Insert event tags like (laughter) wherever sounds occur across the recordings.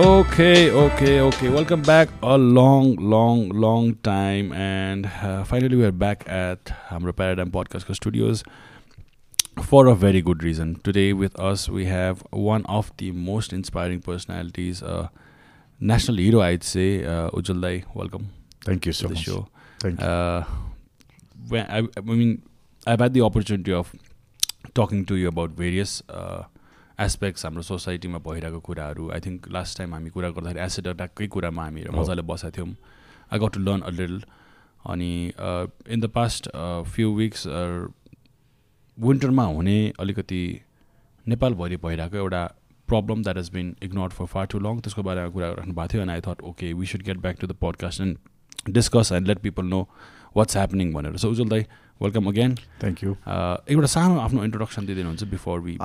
Okay, okay, okay. Welcome back. A long, long, long time, and uh, finally we're back at Hamra Paradygm Podcast Studios for a very good reason. Today with us we have one of the most inspiring personalities, uh, national hero, I'd say, uh, Ujjwal Dai. Welcome Thank you so the much. show. Thank you. Uh, when I, I mean, I've had the opportunity of talking to you about various uh, aspects हाम्रो सोसाइटीमा भइरहेको कुराहरू. I think last time हामी कुरा गर्दाखेरि acid अट्याककै कुरामा हामी हो। मजाले बसेको थियौँ। I got to learn a little अनि in the past few weeks विन्टरमा हुने अलिकति नेपालभरि भइरहेको एउटा problem that has been ignored for far too long त्यसको बारेमा कुरा राख्नु भएको थियो। And I thought okay we should get back to the podcast and discuss and let people know what's happening भनेर। सो उज्जवल दाई वेलकम अगेन Thank you. एउटा सानो आफ्नो introduction दिइदिनुहुन्छ before we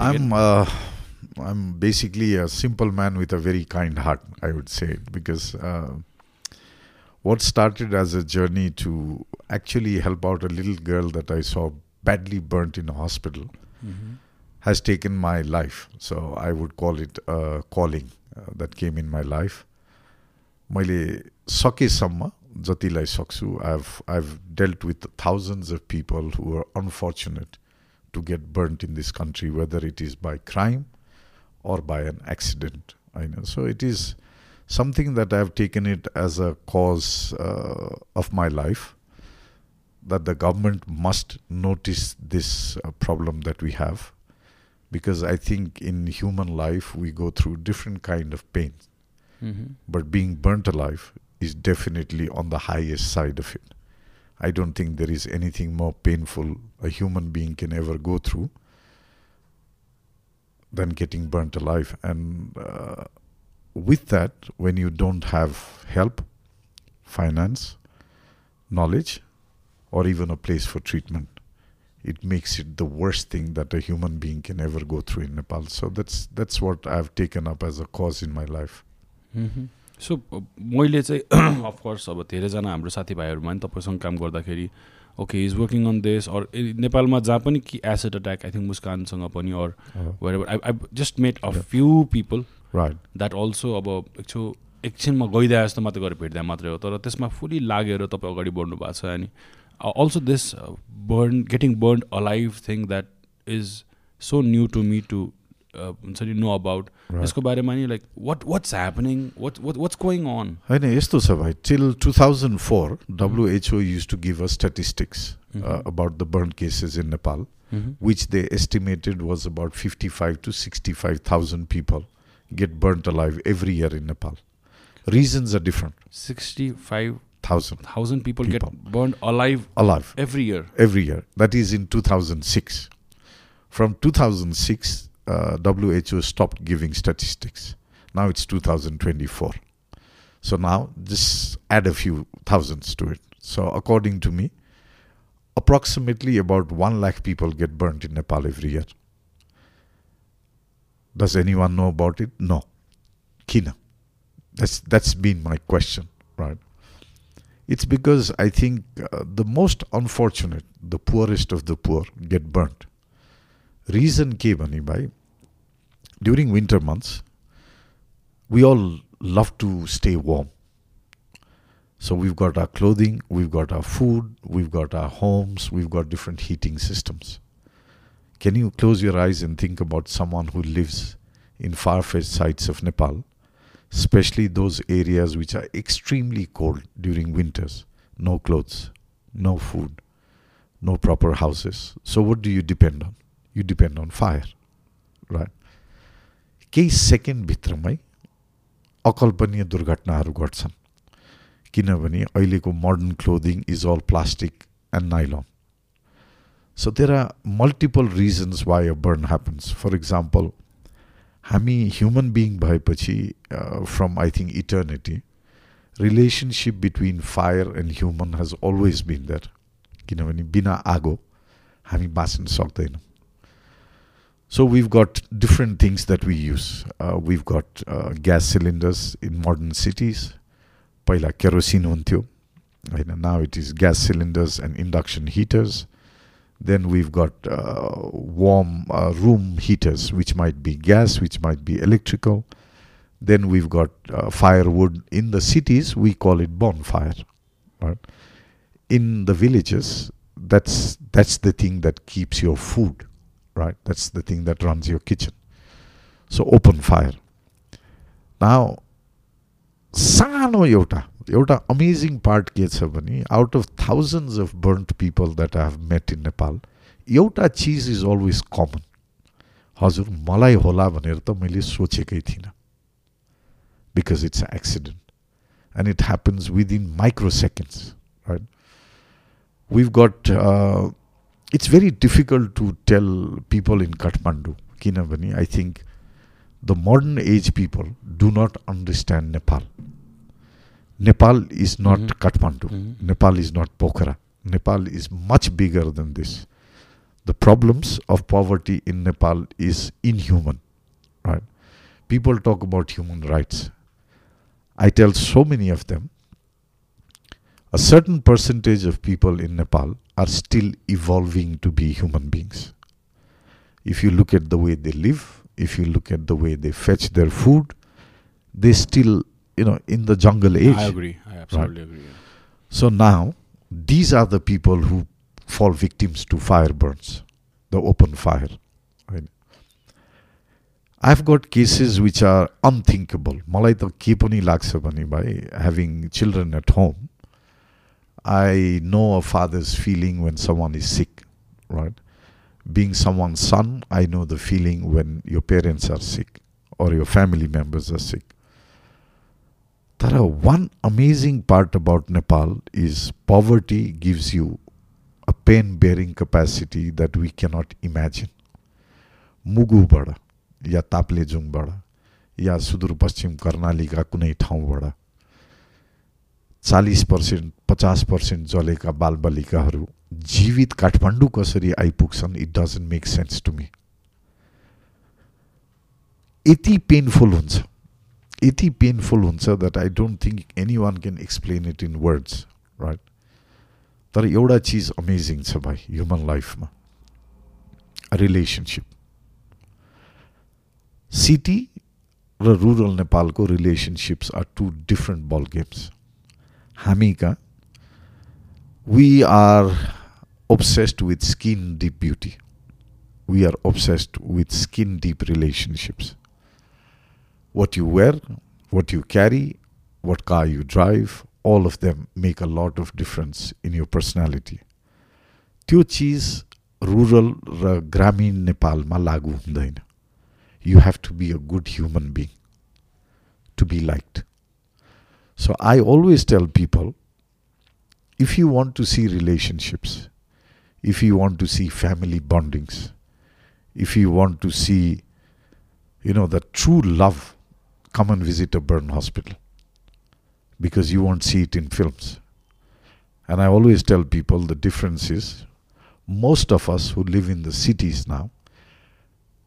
I'm uh, I'm basically a simple man with a very kind heart. I would say because uh, what started as a journey to actually help out a little girl that I saw badly burnt in a hospital has taken my life. So I would call it a calling uh, that came in my life. मैले सकेसम्म जतिलाई सक्छु I've I've dealt with thousands of people who are unfortunate to get burnt in this country, whether it is by crime or by an accident. I know. So it is something that I have taken it as a cause uh, of my life that the government must notice this uh, problem that we have because I think in human life we go through different kind of pain but being burnt alive is definitely on the highest side of it. I don't think there is anything more painful a human being can ever go through than getting burnt alive. And uh, with that, when you don't have help, finance, knowledge, or even a place for treatment, it makes it the worst thing that a human being can ever go through in Nepal. So that's that's what I've taken up as a cause in my life. सो मैले चाहिँ of course अब धेरैजना हाम्रो साथीभाइहरूमा नि तपाईँसँग काम गर्दाखेरि okay is working on देश अर नेपालमा जहाँ पनि कि एसिड अट्याक आई थिङ्क मुस्कानसँग पनि or where I I just made a. Few people Right. That also अब एकछिन एकछिनमा गइदिए जस्तो मात्रै गरेर भेट्दा मात्रै हो तर त्यसमा फुल्ली लागेर तपाईँ अगाडि बढ्नु भएको छ अनि also this burn getting burn alive thing that is so new to me to हुन्छ नि नो अबाउट Right. यसको बारेमा नि like what what's happening watt what's going on होइन यस्तो छ भाइ till two thousand four WHO use to give a statistics about the burn cases in Nepal which they estimated was about 55 to 65,000 people get burnt alive every year in Nepal. Reasons are different. Sixty five Thousand thousand people gate People. Burn alive alive every year every year. That is in 2006. From 2006, uh, WHO stopped giving statistics. Now it's 2024. So now just add a few thousands to it. So according to me, approximately about 1 lakh people get burnt in Nepal every year. Does anyone know about it? No. Kina. That's that's been my question, right? It's because I think uh, the most unfortunate, the poorest of the poor, get burnt. Reason ke bhani bhai, during winter months, we all love to stay warm. So we've got our clothing, we've got our food, we've got our homes, we've got different heating systems. Can you close your eyes and think about someone who lives in far-fetched sites of Nepal, especially those areas which are extremely cold during winters? No clothes, no food, no proper houses. So what do you depend on? You depend on fire, right? केही सेकेन्डभित्रमै अकल्पनीय दुर्घटनाहरू घट्छन् किनभने अहिलेको modern clothing is all plastic and nylon so there are multiple reasons why a burn happens for example हामी human being भएपछि from I think eternity relationship between fire and human has always been there किनभने बिना आगो हामी बाँच्न सक्दैनौँ So we've got different things that we use. Uh, we've got uh, gas cylinders in modern cities. पहिला kerosene हुन्थ्यो होइन now it is gas cylinders and induction heaters. Then we've got uh, warm uh, room heaters, which might be gas, which might be electrical. Then we've got uh, firewood. In the cities, we call it bonfire. Right? In the villages, that's that's the thing that keeps your food, right? That's the thing that runs your kitchen. So open fire. Now, सानो एउटा एउटा amazing part के छ भने out of thousands of burnt people that I have met in Nepal एउटा चिज is always कमन हजुर मलाई होला भनेर त मैले सोचेकै थिइनँ because it's accident and it happens within micro seconds right we've got uh, it's very difficult to tell people in Kathmandu kinabani. I think the modern age people do not understand Nepal. Nepal is not Mhm. Kathmandu. Mhm. Nepal is not Pokhara. Nepal is much bigger than this. The problems of poverty in Nepal is inhuman right? People talk about human rights. I tell so many of them a certain percentage of people in Nepal are still evolving to be human beings. If you look at the way they live, if you look at the way they fetch their food, they still, you know, in the jungle age. I agree. I absolutely agree. yeah. So now, these are the people who fall victims to fire burns, the open fire. Right? I've got cases which are unthinkable. मलाई त के पनि लाग्छ भने भाइ having children at home, I know a father's feeling when someone is sick, right? Being someone's son, I know the feeling when your parents are sick or your family members are sick. Tara, one amazing part about Nepal is poverty gives you a pain bearing capacity that we cannot imagine. Mugu bara, ya Taplejung bara, ya sudur paschim karnali ka कर्णालीका कुनै ठाउँबाट चालिस percent पचास percent जलेका बालबालिकाहरू जीवित काठमाडौँ कसरी आइपुग्छन् it doesn't make sense to me Yati painful हुन्छ। यति painful हुन्छ that I don't think any one can explain it in words right तर एउटा चिज अमेजिङ छ भाइ ह्युमन लाइफमा रिलेसनसिप सिटी र रुरल नेपालको relationships are two different ball games हामी कहाँ we are obsessed with skin deep beauty. We are obsessed with skin deep relationships. What you wear, what you carry, what car you drive, all of them make a lot of difference in your personality. त्यो चिज rural र ग्रामीण नेपालमा लागु हुँदैन you have to be a good human being to be liked so I always tell people if you want to see relationships, if you want to see family bondings, if you want to see, you know, the true love, come and visit a burn hospital because you won't see it in films. And I always tell people the difference is most of us who live in the cities now,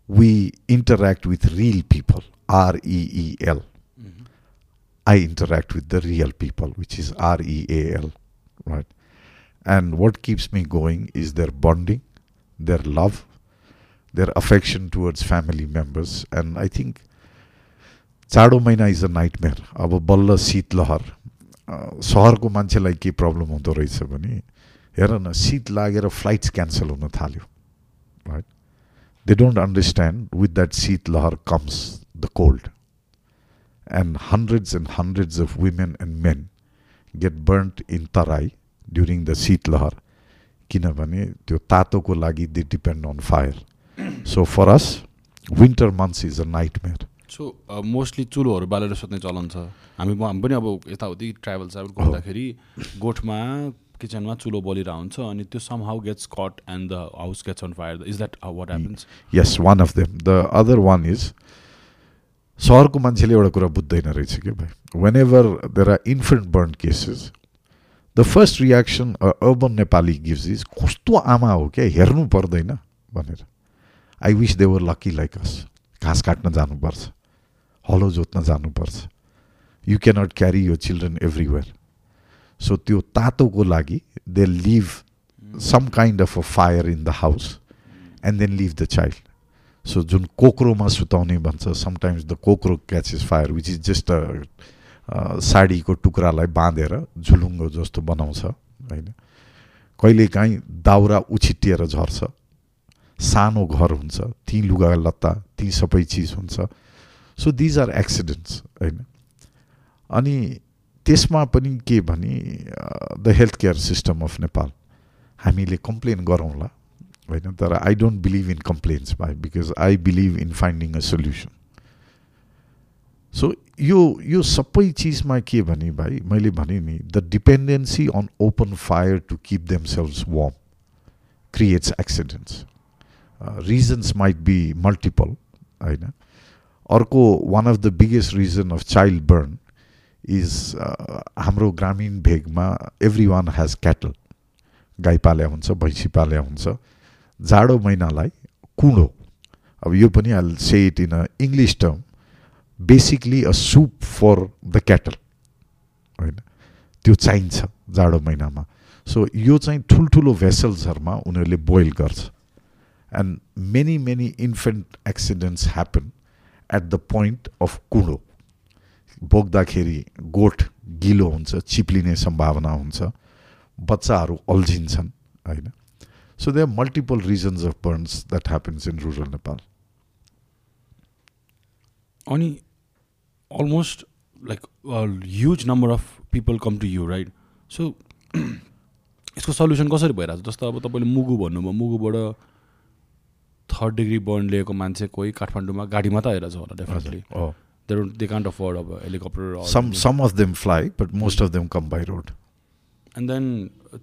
we interact with real people, R E E L. Mhm. I interact with the real people, which is R E A L, right? And what keeps me going is their bonding, their love, their affection towards family members. And I think चाडो महिना is a night mayor अब बल्ल शीतलहर अ, सहरको मान्छेलाई के problem हुँदो रहेछ भने हेर न शीत लागेर फ्लाइट्स क्यान्सल हुन थाल्यो right they don't understand with that शीतलहर comes the cold And hundreds and hundreds of women and men get burnt in Tarai during the Seet Lahar. किनभने त्यो तातोको लागि they depend on fire so for us winter months is a nightmare so mostly चुलोहरू बालेर सुत्ने चलन छ। हामी हामी पनि अब यताउति ट्राभल ट्राभल गर्दाखेरि गोठमा किचनमा चुलो बलिरहेको हुन्छ अनि त्यो somehow gets caught and the house gets on fire is that what happens yes one of them the other one is सहरको मान्छेले एउटा कुरा बुझ्दैन रहेछ कि भाइ। Whenever there are infant burn cases the first reaction urban Nepali gives is कस्तो आमा हो क्या हेर्नु पर्दैन भनेर। आई विस दे वर लकी लाइक अस घाँस काट्न जानुपर्छ। हलो जोत्न जानुपर्छ। यु क्यानट क्यारी यो चिल्ड्रेन एभ्रिवेयर सो त्यो तातोको लागि they live some kind of a fire in the house and then leave the child. So जुन कोक्रोमा सुताउने भन्छ sometimes the कोक्रो catches fire which is just a साडीको टुक्रालाई बाँधेर झुलुङ्गो जस्तो बनाउँछ होइन? कहिलेकाहीँ दाउरा उछिटिएर झर्छ सानो घर हुन्छ ती लुगा लत्ता ती सबै चिज हुन्छ। सो दिज आर एक्सिडेन्ट्स होइन? अनि त्यसमा पनि के भने the health care system of Nepal हामीले कम्प्लेन गरौँला। होइन तर I don't believe in complaints भाइ because I believe in finding a solution so यो यो सबै चिजमा के भने भाइ मैले भने नि the dependency on open fire to keep themselves warm creates accidents reasons might be multiple होइन अर्को one of the biggest reason of child burn is हाम्रो ग्रामीण भेगमा एभ्री वान हेज क्याटल गाई पाल्या हुन्छ भैँसी पाल्या हुन्छ जाडो महिनालाई कुँडो अब यो पनि I say it in a English term basically a soup for the cattle होइन? त्यो चाहिन्छ जाडो महिनामा। सो यो चाहिँ ठुल्ठुलो भेसल्सहरूमा उनीहरूले बोइल गर्छ। And many many infant accidents happen at the point of कुँडो बोक्दाखेरि गोठ गिलो हुन्छ चिप्लिने सम्भावना हुन्छ बच्चाहरू अल्झिन्छन् होइन? So they are multiple reasons of burns that happens in rural Nepal अनि almost like a huge number of people come to you right? So (clears throat) यसको सल्युसन कसरी भइरहेको छ जस्तो अब तपाईँले मुगु भन्नुभयो मुगुबाट थर्ड डिग्री बर्न लिएको मान्छे कोही काठमाडौँमा गाडीमा त आइरहेछ होला definitely they don't they can't afford अब helicopter some some of them fly but most of them come by road end then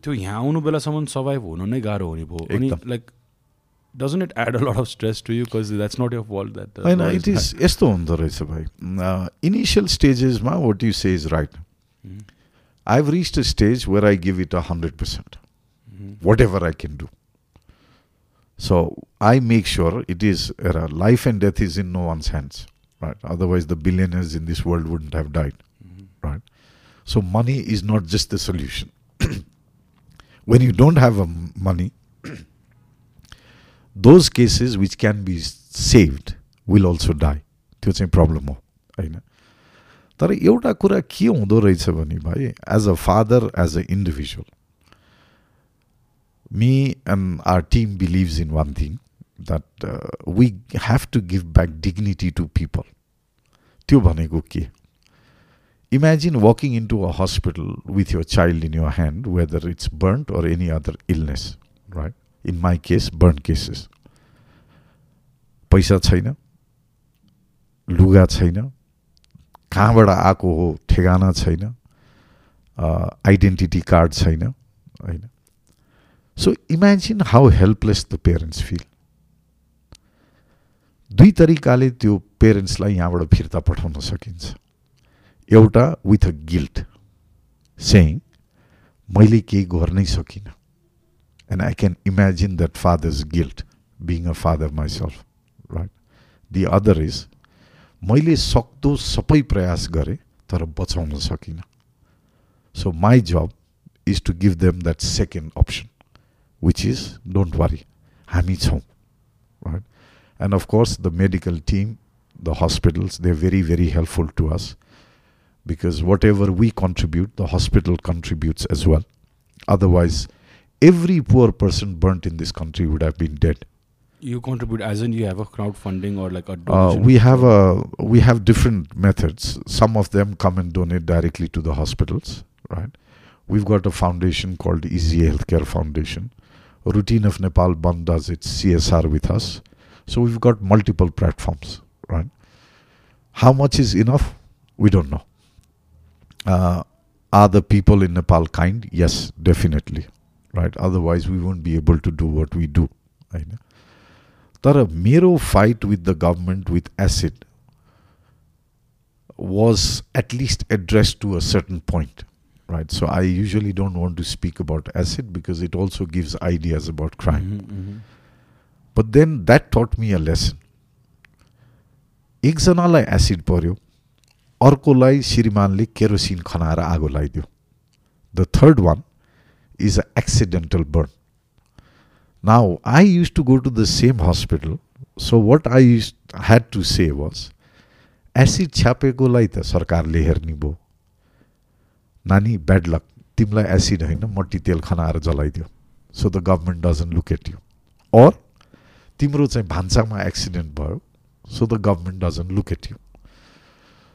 त्यो यहाँ आउनु बेलासम्म सर्भाइभ हुनु नै गाह्रो हुने भयो अनि like doesn't it add a lot of stress to you cause that's not year fault that होइन इट इज यस्तो हुँदो रहेछ भाइ इनिसियल स्टेजेसमा what you say is right I have reach a stage where I give it a hundred percent whatever I can do so I make sure it is era life and death is in no one's hands right? Otherwise, the billionaires in this world wouldn't have died, mm-hmm. right? So, money is not just the solution. when you don't have a money, those cases which can be saved will also die. त्यो चाहिँ problem हो होइन तर एउटा कुरा के हुँदो रहेछ भने भाइ as a father as a individual me and our team believes in one thing that we have to give back dignity to people त्यो भनेको के Imagine walking into a hospital with your child in your hand, whether it's burnt or any other illness, right? In my case, burnt cases. पैसा छैन लुगा छैन कहाँबाट आएको हो ठेगाना छैन आइडेन्टिटी कार्ड छैन होइन so imagine how helpless the parents feel दुई तरिकाले त्यो पेरेन्ट्सलाई यहाँबाट फिर्ता पठाउन सकिन्छ एउटा विथ अ गिल्ट सेङ मैले केही गर्नै सकिनँ. And I can imagine that father's guilt being a father myself right the other is मैले सक्दो सबै प्रयास गरेँ तर बचाउन सकिनँ. So my job is to give them that second option which is don't worry हामी छौँ right and of course the medical team the hospitals, they're very, very helpful to us. Because whatever we contribute, the hospital contributes as well. Otherwise, every poor person burnt in this country would have been dead. You contribute as in you have a crowdfunding or like a uh, we have a we have different methods. Some of them come and donate directly to the hospitals, right? We've got a foundation called Easy Healthcare Foundation. Routine of Nepal Band does its CSR with us. So we've got multiple platforms right? How much is enough? We don't know Uh, are the people in Nepal kind? Yes, definitely. Right? Otherwise, we won't be able to do what we do. Right? तर मेरो fight with the government with acid was at least addressed to a certain point right so i usually don't want to speak about acid because it also gives ideas about crime mm-hmm, mm-hmm. but then that taught me a lesson एकजनालाई acid पर्यो अर्कोलाई श्रीमानले kerosene खनाएर आगो लगाइदियो the third one is a accidental burn now I used to go to the same hospital so what I had to say was acid छ्यापेकोलाई त सरकारले हेर्ने भयो। नानी ब्याड लक तिमीलाई एसिड होइन मट्टी तेल खनाएर जलाइदियो। So the government doesn't look at you or तिम्रो चाहिँ भान्सामा एक्सिडेन्ट भयो। So the government doesn't look at you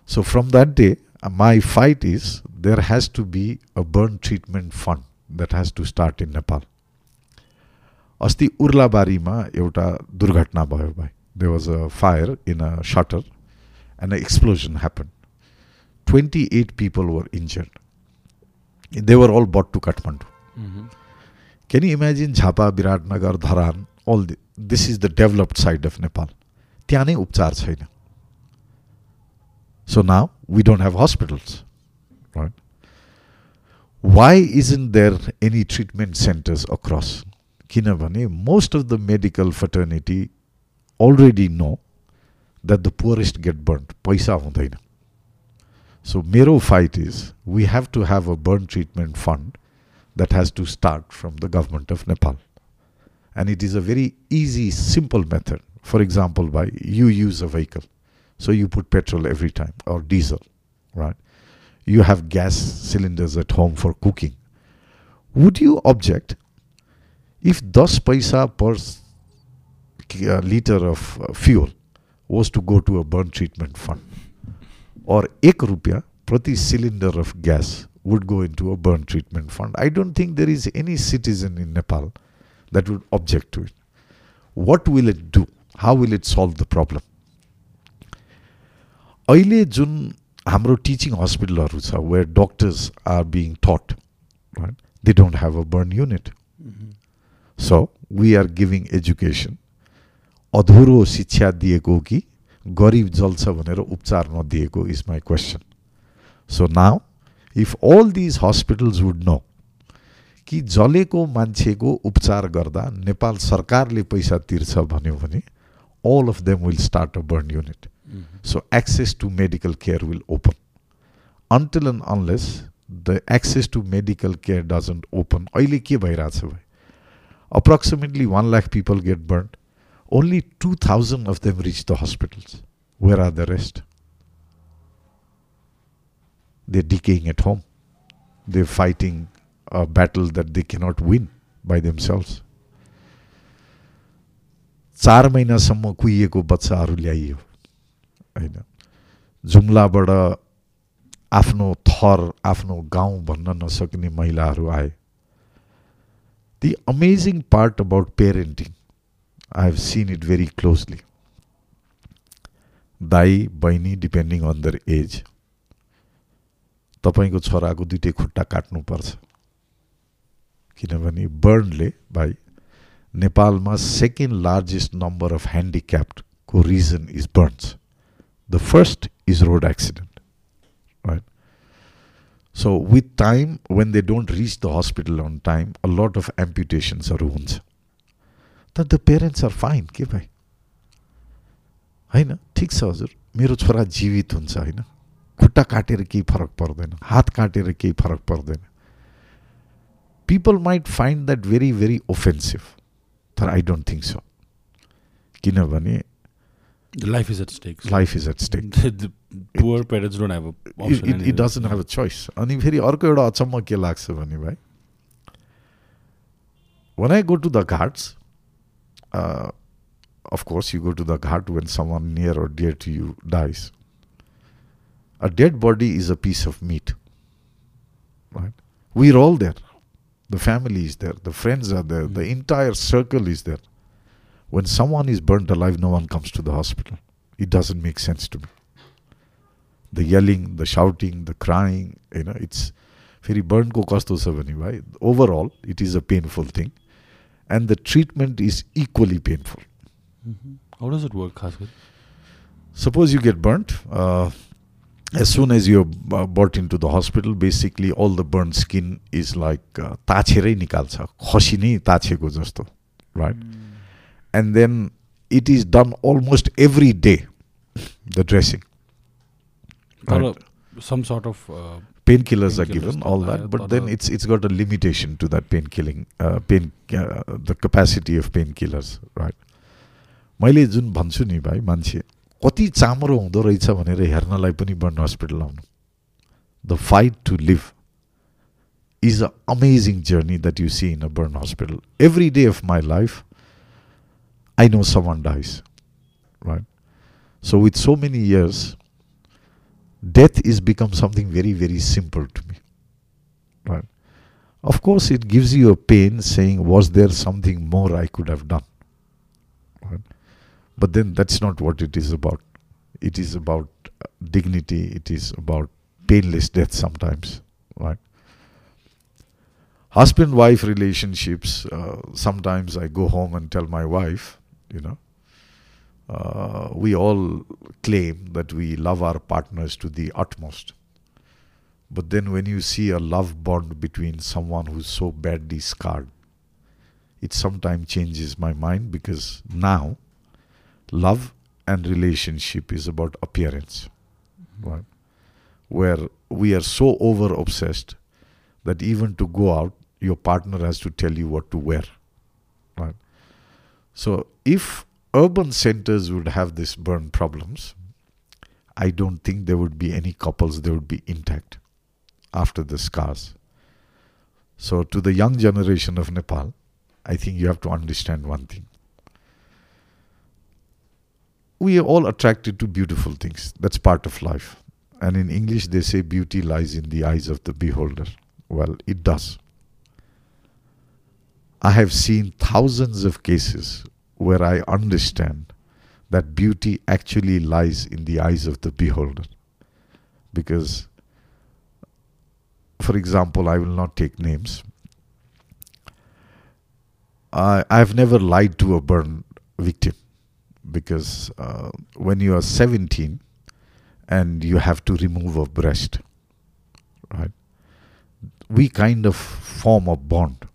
so from that day my fight is there has to be a burn treatment fund that has to start in Nepal अस्ति उर्लाबारीमा एउटा दुर्घटना भयो भाइ they was a fire in a shutter and a explosion happen twenty eight people were injured they were all but to Kathmandu can you imagine Jhapa Biratnagar Dharan all this is the developed side of Nepal त्यहाँ नै उपचार छैन so now we don't have hospitals right Y इजन there any treatment centres across किनभने most of the medical fraternity already know that the पुवरेस्ट gate burn पैसा हुँदैन सो मेरो fight is we have to have a burn treatment fund that has to start from the government of Nepal. And it is a very easy, simple method. For example, by you use a vehicle. So you put petrol every time or diesel, right? You have gas cylinders at home for cooking. Would you object if 10 paisa per uh, liter of uh, fuel was to go to a burn treatment fund? Or 1 rupia prati cylinder of gas would go into a burn treatment fund. I don't think there is any citizen in Nepal that would object to it. What will it do? How will it solve the problem? अहिले जुन हाम्रो teaching हस्पिटलहरू छ where doctors are being taught right they don't have a burn unit so we are giving education अधुरो शिक्षा दिएको कि गरिब जल्छ भनेर उपचार नदिएको is my question so now if all these hospitals would know कि जलेको मान्छेको उपचार गर्दा नेपाल सरकारले पैसा तिर्छ भन्यो भने all of them will start a burn unit so access to medical care will open until end unless the access to medical care doesn't open अहिले के भइरहेछ भाइ approximately one lakh people get burn only two thousand of them rich the hospitals where are the rest they're decaying at home. They're fighting a battle that they cannot win by themselves. चार महिनासम्म कुहिएको बच्चाहरू ल्याइयो होइन। जुम्लाबाट आफ्नो थर आफ्नो गाउँ भन्न नसक्ने महिलाहरू आए। The amazing part about parenting I have seen it very closely दाई बहिनी डिपेन्डिङ अन दर एज तपाईँको छोराको दुइटै खुट्टा काट्नुपर्छ। किनभने बर्नले भाइ नेपालमा second largest number of ह्यान्डिक्याप्डको reason is burns the first is road accident right so with time when they don't rich the hospital on time a lot of एम्पुटेसन्सहरू हुन्छ तर द पेरेन्ट्स आर फाइन के भाइ होइन ठिक छ हजुर मेरो छोरा जीवित हुन्छ होइन खुट्टा काटेर केही फरक पर्दैन हात काटेर केही फरक पर्दैन people might find that very very offensive तर आई डोन्ट थिङ्क सो किनभने life is at stake life is at stake (laughs) poor parents don't have it doesn't have a चोइस अनि फेरि अर्को एउटा अचम्म के लाग्छ भने भाइ वान आई go to the Ghats of course you go to the Ghat when some one near or dear to you dies. A dead body is a piece of meat. Right? We're all there. The family is there. The friends are there. The entire circle is there. When someone is burnt alive, no one comes to the hospital. It doesn't make sense to me. The yelling, the shouting, the crying, you know, it's very burn ko kasto bhai. Overall, it is a painful thing. And the treatment is equally painful. Mm-hmm. How does it work, Khaswit? Suppose you get burnt. Uh, as soon as you're uh, brought into the hospital, basically all the burnt skin is like uh, ताछेरै निकाल्छ खसी नै ताछेको जस्तो right and then it is done almost every day the dressing right? some sort of uh, painkillers are given all that but then it's it's got a limitation to that pain killing uh, pain uh, the capacity of painkillers right मैले जुन भन्छु नि भाइ मान्छे कति चाम्रो हुँदो रहेछ भनेर हेर्नलाई पनि बर्न हस्पिटल आउनु the fight to live is a amazing journey that you see in a burn hospital every day of my life I know someone dies. Right? So, with so many years, death is become something very, very simple to me. Right? Of course, it gives you a pain saying, Was there something more I could have done? Right? But then that's not what it is about. It is about uh, dignity, it is about painless death sometimes. Right? Husband wife relationships, uh, sometimes I go home and tell my wife, you know uh, we all claim that we love our partners to the utmost. But then, when you see a love bond between someone who's so badly scarred, it sometimes changes my mind because now love and relationship is about appearance, right? Where we are so over obsessed that even to go out, your partner has to tell you what to wear, right? So, if urban centers would have this burn problems, I don't think there would be any couples that would be intact after the scars. So, to the young generation of Nepal, I think you have to understand one thing. We are all attracted to beautiful things. That's part of life. And in English, they say beauty lies in the eyes of the beholder. Well, it does. I have seen thousands of cases where I understand that beauty actually lies in the eyes of the beholder. Because, for example, I will not take names. I, I've never lied to a burn victim because uh, when you are 17 and you have to remove a breast, right, we kind of form a bond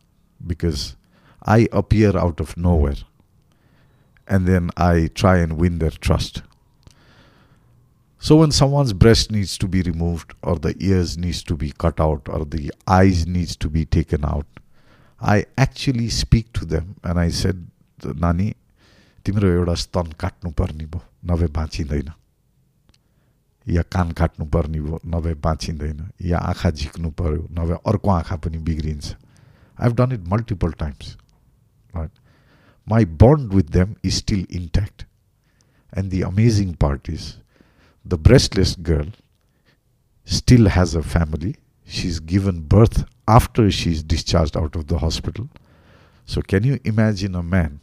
because I appear out of nowhere and then I try and win their trust. So when someone's breast needs to be removed or the ears needs to be cut out or the eyes needs to be taken out, I actually speak to them and I said, नानी तिम्रो एउटा स्तन काट्नु पर्ने भयो नभए बाँचिँदैन या कान काट्नु पर्ने भयो नभए बाँचिँदैन या आँखा झिक्नु पर्यो नभए अर्को आँखा पनि बिग्रिन्छ I've done it multiple times. Right? My bond with them is still intact. And the amazing part is the breastless girl still has a family. She's given birth after she's discharged out of the hospital. So, can you imagine a man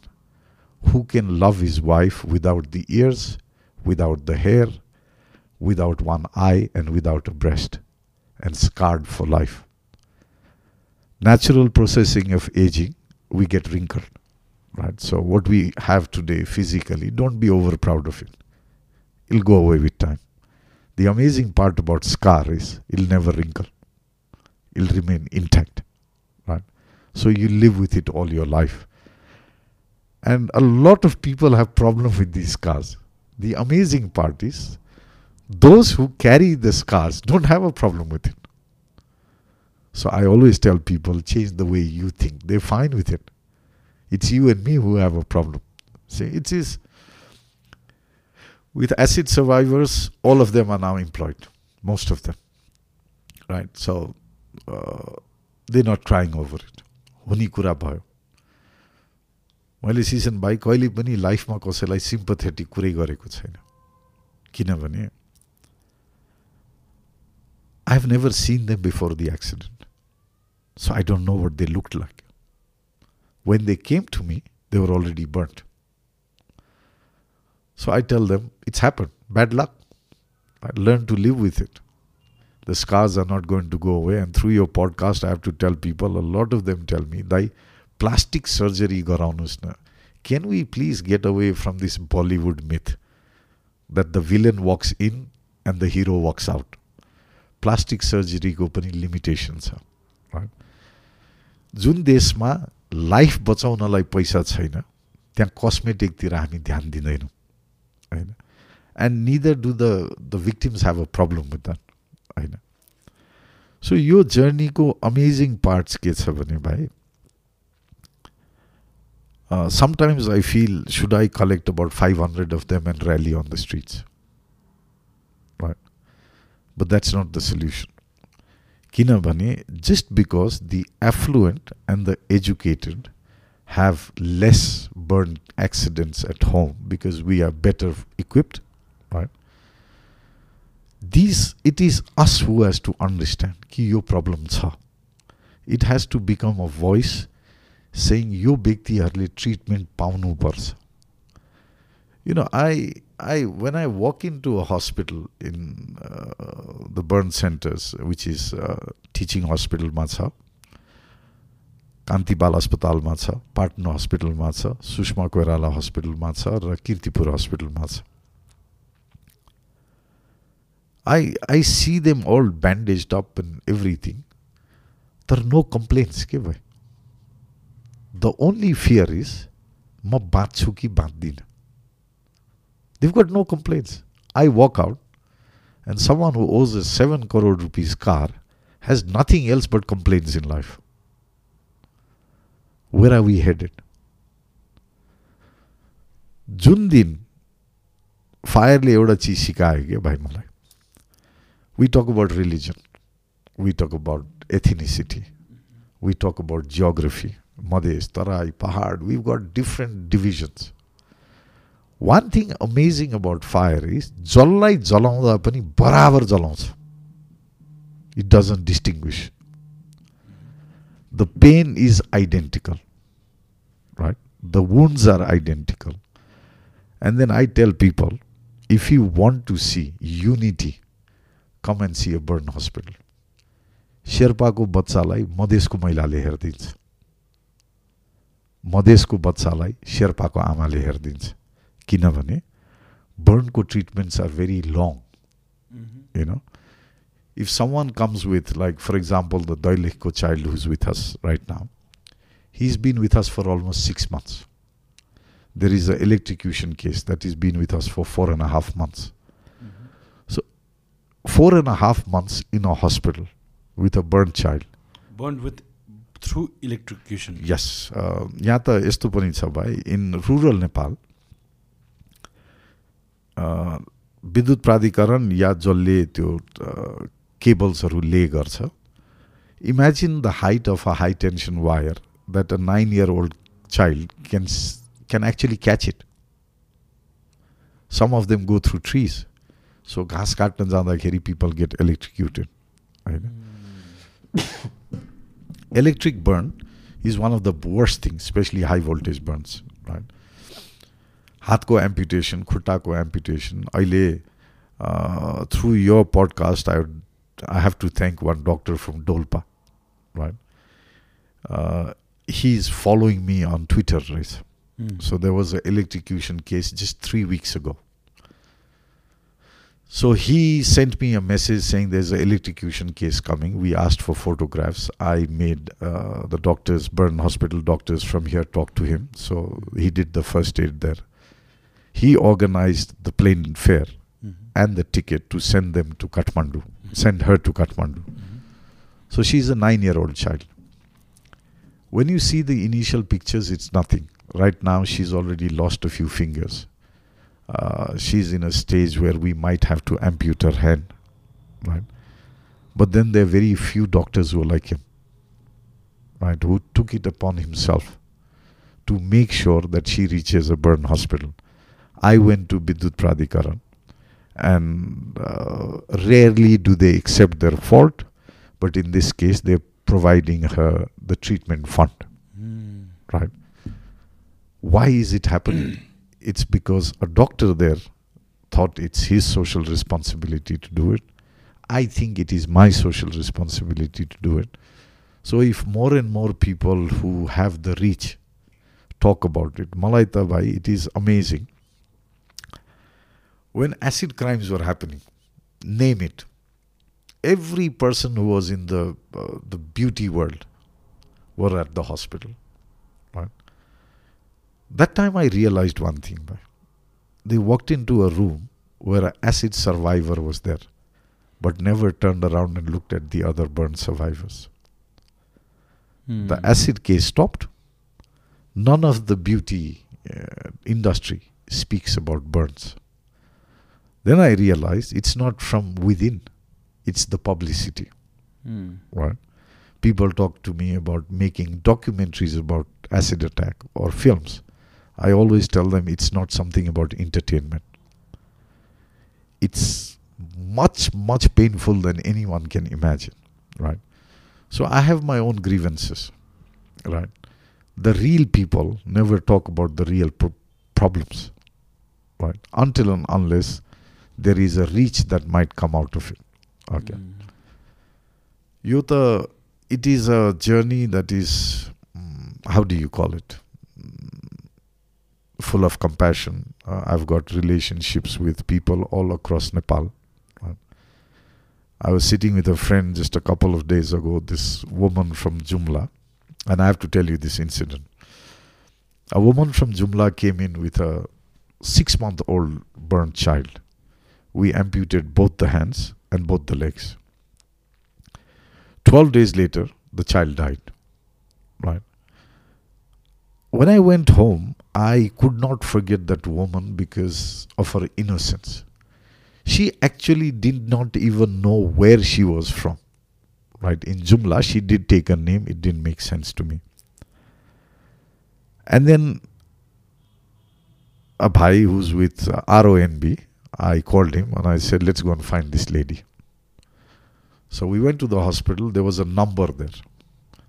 who can love his wife without the ears, without the hair, without one eye, and without a breast, and scarred for life? Natural processing of aging, we get wrinkled right? So what we have today physically, don't be over proud of it. It'll go away with time. The amazing part about scar is it'll never wrinkle. It'll remain intact, right? So you live with it all your life. And a lot of people have problem with these scars. The amazing part is those who carry the scars don't have a problem with it. So I always tell people change the way you think. They're fine with it. It's you and me who have a problem. See, it is with acid survivors, all of them are now employed, most of them. Right? So uh, they're not crying over it. हुने कुरा भयो मैले season भाइ कहिले पनि लाइफमा कसैलाई sympathetic कुरै गरेको छैन किनभने I have never seen them before the accident so I don't know what they looked like. When they came to me, they were already burnt. So I tell them, it's happened. Bad luck. I learned to live with it. The scars are not going to go away. And through your podcast, I have to tell people, a lot of them tell me, thy plastic surgery, Gauranushna. Can we please get away from this Bollywood myth that the villain walks in and the hero walks out? Plastic surgery ko pani limitations are. जुन देशमा life बचाउनलाई पैसा छैन त्यहाँ कस्मेटिकतिर हामी ध्यान दिँदैनौँ होइन and neither do the the victims have a problem with that होइन सो यो जर्नीको amazing parts के छ भने भाइ uh, sometimes I feel should I collect about 500 of them and rally on the streets? Right? But that's not the solution. किनभने just because the affluent and the educated have less burn accidents at home because we are better equipped, right? These it is us who has to understand कि यो problem छ. It has to become a voice saying यो व्यक्तिहरूले treatment पाउनुपर्छ you know i walk into a hospital in uh, the burn centers which is uh, teaching hospital ma cha Kanti Bal अस्पतालमा छ पाटना हस्पिटलमा छ सुषमा कोइराला हस्पिटलमा छ र किर्तिपुर हस्पिटलमा छ I I see them all bandage up and everything तर नो कम्प्लेन्स के भयो द ओन्ली फियर इज म बाँच्छु कि बाँच्दिनँ They've got no complaints. I walk out, and someone who owes a 7 crore rupees car has nothing else but complaints in life. Where are we headed? जुन दिन फायरले एउटा चिज सिकायो क्या भाइ मलाई we talk about religion we talk about एथिनिसिटी we talk about geography Madhesh तराई पहाड we got different डिभिजन्स one thing amazing about fire is जसलाई जलाउँदा पनि बराबर जलाउँछ it doesn't distinguish the pain is identical right the wounds are identical and then I tell people if you want to see unity come and see a burn hospital शेर्पाको बच्चालाई मधेसको महिलाले हेरिदिन्छ मधेसको बच्चालाई शेर्पाको आमाले हेरिदिन्छ किनभने बर्नको treatments are very long you know if some one comes with like for example the दैलेखको child who's with us right now he is been with us for almost six months there is a electrocution case that is been with us for four and a half months so four and a half months in a hospital with a burn child burn with through electrocution yes यहाँ त यस्तो पनि छ भाइ इन rural Nepal विद्युत प्राधिकरण या जसले त्यो केबल्सहरू ले गर्छ। Imagine the height of a high tension wire that a nine year old child can can actually catch it some of them go through trees so घाँस काट्न जाँदाखेरि पिपल गेट इलेक्ट्रिक्युटेड होइन? Electric burn is one of the worst thing specially high voltage burns right हातको एम्पुटेसन खुट्टाको एम्पुटेसन अहिले through यो podcast I I have to thank one doctor from Dolpa right he is following me on Twitter रहेछ So there was an electrocution case just three weeks ago. So he sent me a message saying there's an electrocution case coming. We asked for photographs. I made uh, the doctors, Burn Hospital doctors from here talk to him. So he did the first aid there. He organized the plane fare and the ticket to send them to Kathmandu, send her to Kathmandu. So she's a nine year old child. When you see the initial pictures, it's nothing. Right now, she's already lost a few fingers. Uh, she's in a stage where we might have to amputate her hand. Right? But then there are very few doctors who are like him. Right? Who took it upon himself to make sure that she reaches a burn hospital. I went to Bidut Pradikaran and uh, rarely do they accept their fault, but in this case, they're providing her the treatment fund. Right? Why is it happening? (clears throat) it's because a doctor there thought it's his social responsibility to do it. I think it is my social responsibility to do it. So if more and more people who have the reach talk about it, Malaita Bhai, it is amazing. When acid crimes were happening, name it, every person who was in the uh, the beauty world were at the hospital. Right? That time I realized one thing. They walked into a room where an acid survivor was there, but never turned around and looked at the other burn survivors. The acid case stopped. none of the beauty uh, industry speaks about burns. Then I realized it's not from within, it's the publicity, Mm. right? People talk to me about making documentaries about acid attack or films. I always tell them it's not something about entertainment. It's much, much painful than anyone can imagine, right? So I have my own grievances, right? The real people never talk about the real pro- problems, right? Until and unless there is a reach that might come out of it. Okay. Mm. यो त it is a journey that is mm, how do you call it? Mm, full of compassion. Uh, i've got relationships with people all across nepal. I was sitting with a friend just a couple of days ago this woman from jumla. And i have to tell you this incident. A woman from jumla came in with a six month old burnt child we amputated both the hands and both the legs 12 days later, the child died. Right? When I went home, I could not forget that woman because of her innocence. She actually did not even know where she was from. Right? In Jumla, she did take a name, it didn't make sense to me. And then a bhai who's with RONB, I called him and I said, let's go and find this lady. So we went to the hospital. There was a number there.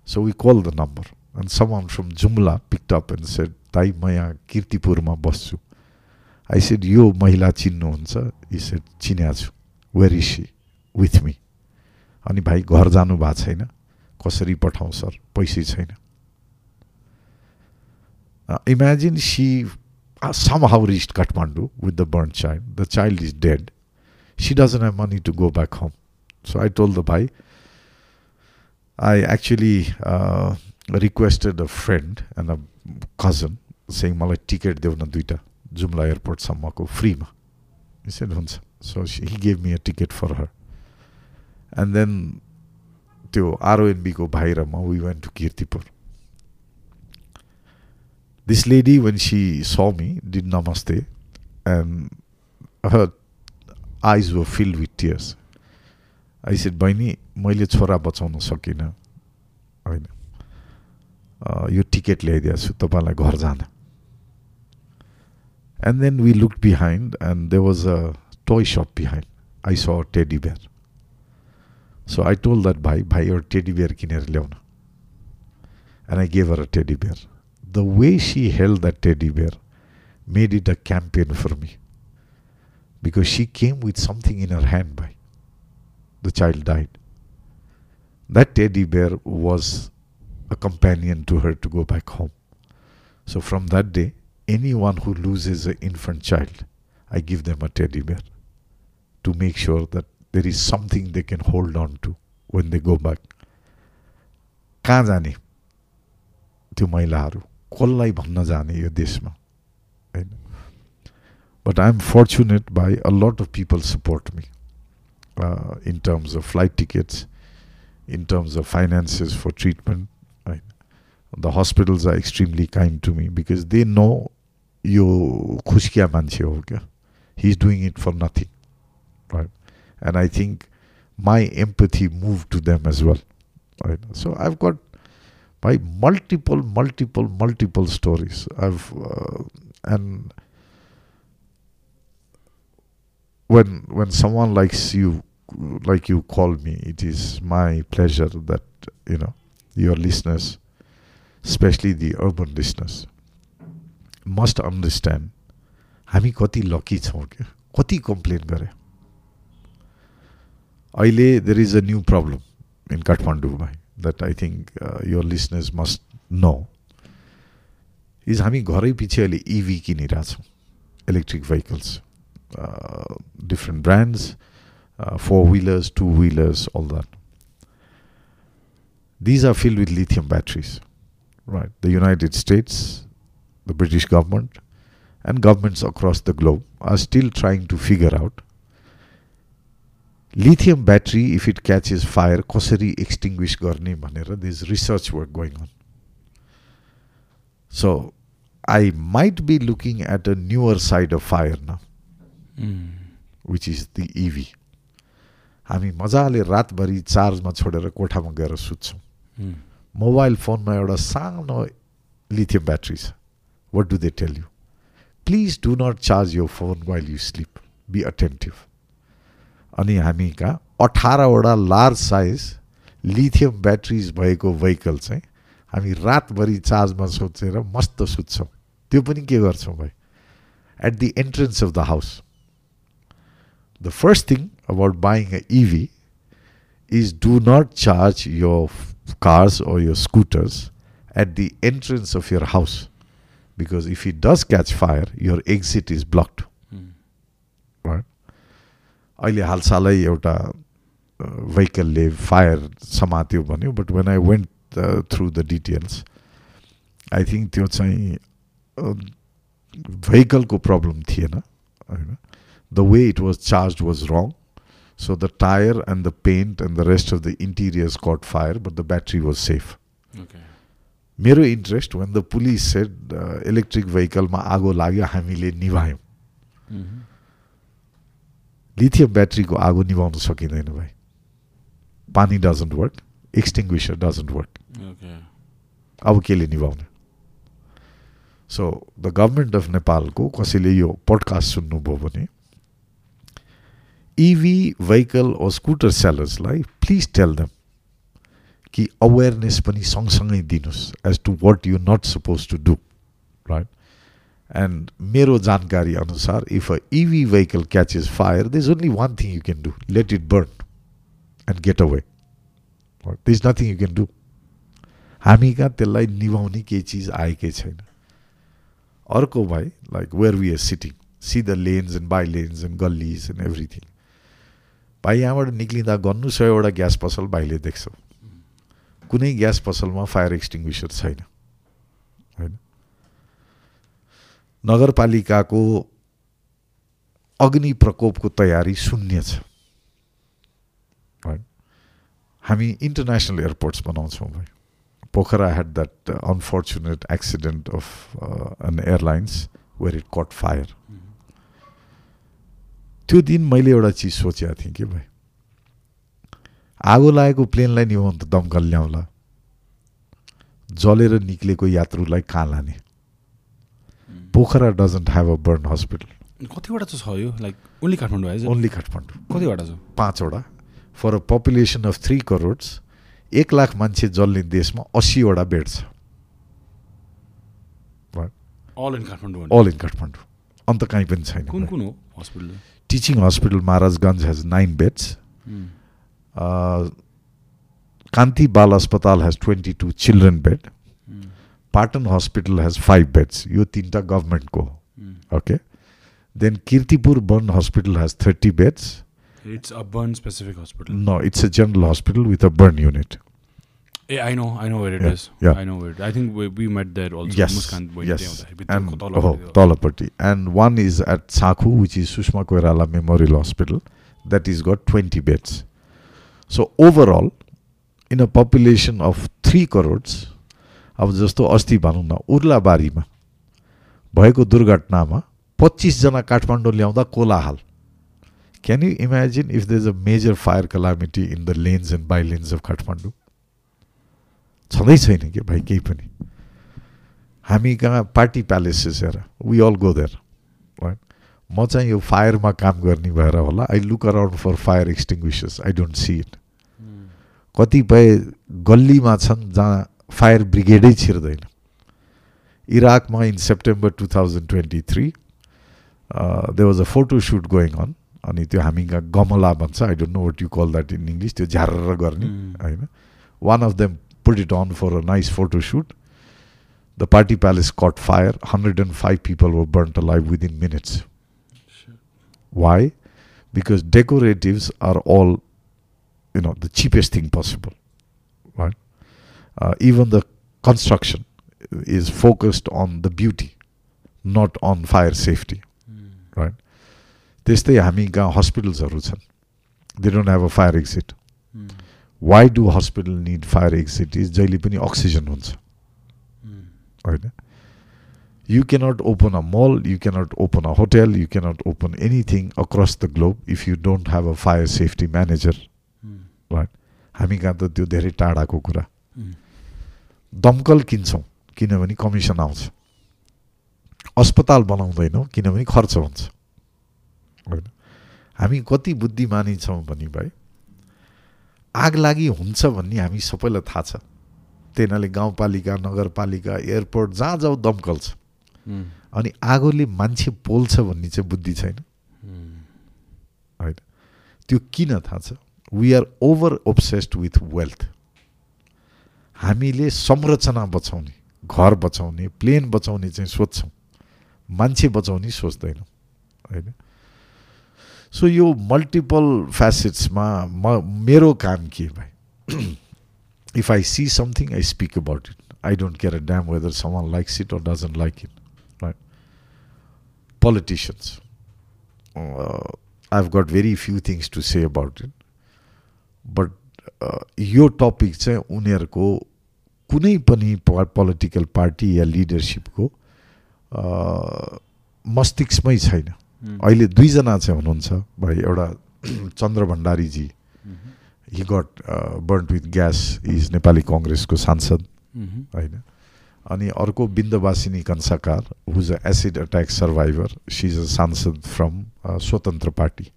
So we called the number. And someone from Jumla picked up and said, ताई म यहाँ किर्तिपुरमा बस्छु I said यो महिला चिन्नुहुन्छ यी said चिन्या छु where is C with me अनि भाइ घर जानु भएको छैन कसरी पठाउँ सर पैसै छैन imagine C some how rich Kathmandu with the burn child the child is dead C doesn't have money to go back home So I told the bhai, I actually uh, requested a friend and a cousin saying मलाई ticket देऊ न दुइटा जुम्ला एयरपोर्टसम्मको फ्रीमा He said हुन्छ so she, he gave me a ticket for her and then त्यो आरओएनबीको भाइ र म we went to Kirtipur This lady when she saw me did namaste and her eyes were filled with tears. I said बहिनी मैले छोरा बचाउन सकिनँ होइन यो ticket ल्याइदिएको छु तपाईँलाई घर जान and then we look behind and there was a toy shop behind I saw teddy bear so I told that भाइ भाइ एउटा टेडी बेयर किनेर ल्याउन and I gave her a teddy bear the way C held that teddy bear made it a campaign for me because C came with something in her hand भाइ the child died. That teddy bear was a companion to her to go back home. So from that day, anyone who loses an infant child, I give them a teddy bear to make sure that there is something they can hold on to when they go back. कहाँ जाने त्यो महिलाहरू कसलाई भन्न जाने यो देशमा होइन but I am fortunate by a lot of people support me uh, in terms of flight tickets, in terms of finances for treatment. Right? The hospitals are extremely kind to me because they know you khushkiya manche ho kya. He's doing it for nothing. Right? And I think my empathy moved to them as well. Right? So I've got my multiple, multiple, multiple stories. I've uh, and when when someone likes you like you call me it is my pleasure that you know your listeners especially the urban listeners must understand हामी कति lucky छौँ क्या कति complain गरे अहिले there is a new problem in काठमाडौँमा that I think your listeners must know is हामी घरै पछि अहिले इभी किनिरहेछौँ electric vehicles uh, different brands, uh, four wheelers, two wheelers, all that. These are filled with lithium batteries, right? The United States, the British government, and governments across the globe are still trying to figure out lithium battery, if it catches fire, कसरी extinguish गर्ने भनेर there's research work going on. So I might be looking at a newer side of fire न which is the इभी हामी मजाले रातभरि चार्जमा छोडेर कोठामा गएर सुत्छौँ मोबाइल फोनमा एउटा सानो लिथियम ब्याट्री छ what do they tell you please do not charge your phone while you sleep be attentive अनि हामी कहाँ अठारवटा लार्ज साइज लिथियम ब्याट्रिज भएको भेहिकल चाहिँ हामी रातभरि चार्जमा सोचेर मस्त सुत्छौँ। त्यो पनि के गर्छौँ भाइ? At the entrance of the house the first thing about buying a EV is do not charge your cars or your scooters at the entrance of your house because if it does catch fire your exit is blocked right अहिले हालसालै एउटा भेहिकलले fire समात्यो भन्यो but when I went through the details I think त्यो चाहिँ भेहिकलको problem थिएन होइन? The way it was charge was wrong the tire and the paint and the rest of the interiors caught fire, but the battery was safe. Okay मेरो interest when the police said electric भेहिकलमा आगो लाग्यो हामीले निभायौँ. Lithium ब्याट्रीको आगो निभाउन सकिँदैन भाइ। पानी doesn't work extinguisher doesn't work अब केले निभाउने? सो द गभर्मेन्ट अफ नेपालको कसैले यो पोडकास्ट सुन्नुभयो भने इभी भेहिकल ओ स्कुटर सेलर्सलाई प्लिज टेल देम कि अवेरनेस पनि सँगसँगै दिनुहोस् as to what you not suppose to do right and मेरो जानकारी अनुसार EV vehicle catches fire there is only one thing you can do let it burn and get away there is nothing you can do हामी कहाँ त्यसलाई निभाउने केही चिज आएकै छैन अर्को भाइ like where we are sitting see the lanes and by lanes and गल्लिज and everything भाइ यहाँबाट निक्लिँदा गर्नु सयवटा ग्यास पसल भाइले देख्छौ कुनै ग्यास पसलमा फायर एक्सटिङ्ग्विसर छैन होइन नगरपालिकाको अग्नि प्रकोपको तयारी शून्य छ। हामी इन्टरनेसनल एयरपोर्ट्स बनाउँछौँ भाइ। पोखरा uh, unfortunate accident of uh, an airlines where it caught fire. त्यो दिन मैले एउटा चिज सोचेको थिएँ कि भाइ। आगो लागेको प्लेनलाई निभाउनु त दमकल ल्याउला। जलेर निक्लेको यात्रुलाई कहाँ लाने? Pokhara doesn't have a burn hospital कतिवटा चाहिँ छ यो? Like only Kathmandu only Kathmandu कतिवटा छ? पाँचवटा। For a population of three crores एक लाख मान्छे जल्ने देशमा अस्सीवटा बेड छ। अल इन काठमाडौँ अल इन काठमाडौँ अन्त कहीँ पनि छैन। कुन कुन हो hospital teaching hospital Maharajgunj has nine beds Kanti Bal अस्पताल has twenty two children bed Patan Hospital has five beds. You tinta government co. Hmm. Okay. Then Kirtipur Burn Hospital has 30 beds. It's a burn specific hospital. No, it's a general hospital with a burn unit. Yeah, I know, I know where it yeah, is. yeah. I know where. I think we, we met there also. Yes, yes. And Tolapati. Oh, and one is at Sakhu, which is Sushma Koirala Memorial Hospital, that is got 20 beds. So overall, in a population of three crores, अब जस्तो अस्ति भनौँ न उर्लाबारीमा भएको दुर्घटनामा पच्चिसजना काठमाडौँ ल्याउँदा कोलाहाल। Can you imagine if there is a major fire calamity in the lanes and by lanes of Kathmandu छँदै छैन कि भाइ केही पनि। हामी कहाँ party palaces hair we all go there right म चाहिँ यो फायरमा काम गर्ने भएर होला I look around for fire extinguishers I don't see it कतिपय गल्लीमा छन् जहाँ fire ब्रिगेडै छिर्दैन इराकमा in September two thousand twenty three they was a photo shoot going on अनि त्यो हामी कहाँ गमला भन्छ आई डोन्ट नो वाट यु कल द्याट इन इङ्ग्लिस त्यो झ्यार गर्ने Mm. होइन one of them put it on for a nice photo shoot the party palace caught fire hundred and five people were burnt a life within minutes Why? Because decoratives are all, you know, the cheapest thing possible, right? even the construction is focused on the beauty not on fire safety right त्यस्तै हामी कहाँ हस्पिटल्सहरू छन् they don't have a fire exit why do hospital need fire exit is जहिले पनि oxygen हुन्छ होइन यु cannot open a mall you cannot open a hotel you cannot open anything across the globe if you don't have a fire safety manager right हामी कहाँ त त्यो धेरै टाढाको कुरा दमकल किन्छौँ किनभने कमिसन आउँछ। अस्पताल बनाउँदैनौँ किनभने खर्च हुन्छ। होइन? हामी कति बुद्धिमानी छौँ भने भाइ आग लागि हुन्छ भन्ने हामी सबैलाई थाहा छ। त्यही गाउँपालिका नगरपालिका एयरपोर्ट जहाँ जाऊ दमकल छ। अनि आगोले मान्छे पोल्छ भन्ने चाहिँ बुद्धि छैन। होइन? त्यो किन थाहा छ? We are over obsessed with wealth हामीले संरचना बचाउने घर बचाउने प्लेन बचाउने चाहिँ सोध्छौँ मान्छे बचाउने सोच्दैनौँ होइन सो यो मल्टिपल फेसेट्समा म मेरो काम के भाइ if I see something I speak about it I don't care a damn whether someone likes it or doesn't like it right. Uh, I've got very few things to say about it. But yo topic चाहिँ उनीहरूको कुनै पनि political party या लिडरसिपको मस्तिष्कमै छैन। अहिले दुईजना चाहिँ हुनुहुन्छ। भाइ एउटा (clears throat) Chandra भण्डारीजी। He got burn with gas is Nepali कङ्ग्रेसको सांसद होइन। अनि अर्को Bindabasini Kansakar who's a acid attack survivor she is a सांसद from Swatantra party.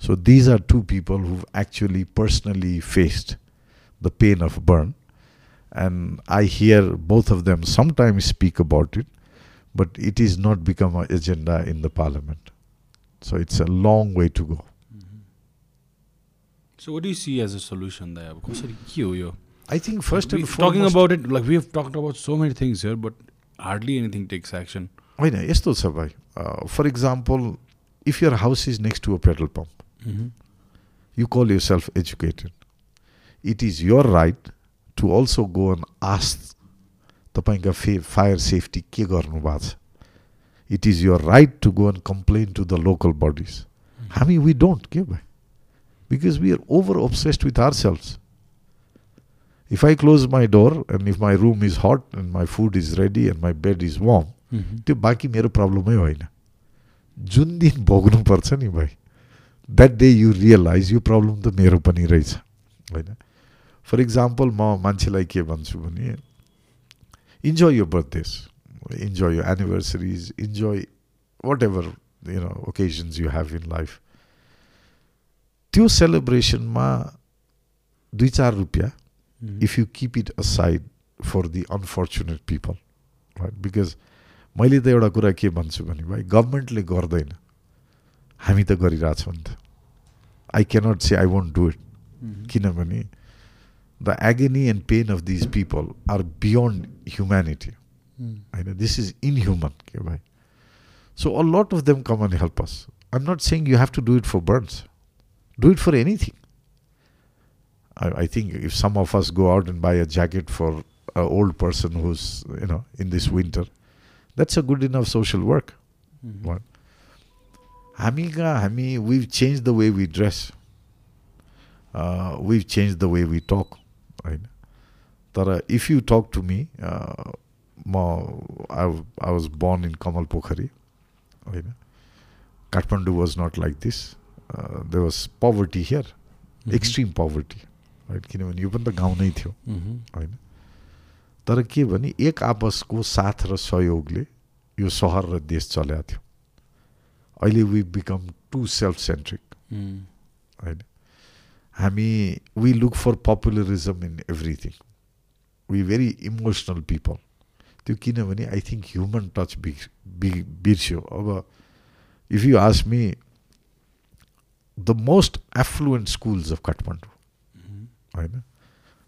So these are two people who've actually personally faced the pain of burn. And I hear both of them sometimes speak about it, but it is not become an agenda in the parliament. So it's a long way to go. Mm-hmm. So what do you see as a solution there? Because I think first and foremost talking about it, like we have talked about so many things here, but hardly anything takes action. Oh, I know, yes, uh, For example, if your house is next to a petrol pump, Mm-hmm. You call yourself educated. It is your right to also go and ask तपाईँका फे fire safety के गर्नु भएको छ it is year right to go and complain to the local bodies हामी we don't के भाइ because we are over obsessed with ourselves. If I close my door and if my room is hot and my food is ready and my bed is warm, त्यो बाँकी मेरो प्रब्लमै होइन जुन दिन भोग्नुपर्छ नि भाइ द्याट डे यु रियलाइज यो problem त मेरो पनि रहेछ होइन फर इक्जाम्पल म मान्छेलाई के भन्छु भने enjoy your birthdays enjoy your anniversaries enjoy what ever you know occasions you have in life त्यो सेलिब्रेसनमा दुई चार रुपियाँ if you keep it aside for the unfortunate people right because मैले त एउटा कुरा के भन्छु भने भाइ गभर्मेन्टले गर्दैन हामी त गरिरहेछौँ नि त I cannot say I won't do it. Mm-hmm. Kinamani. The agony and pain of these people are beyond humanity. Mm. I know this is inhuman. Okay, so a lot of them come and help us. I'm not saying you have to do it for burns. Do it for anything. I, I think if some of us go out and buy a jacket for an old person who's you know in this winter, that's a good enough social work. Mm-hmm. हामी कहाँ हामी we change the way we dress we change the way we talk होइन तर if you talk to me म आई I was born इन कमल पोखरी होइन Kathmandu was not like this they was poverty here extreme poverty होइन किनभने यो पनि त गाउँ नै थियो होइन तर के भने एक आपसको साथ र सहयोगले यो सहर र देश चलेको थियो अहिले we become to self centric होइन हामी we look for populism in everything we very emotional people त्यो किनभने I think human touch big बिर्स्यो। अब if you ask me the most affluent schools of Kathmandu होइन?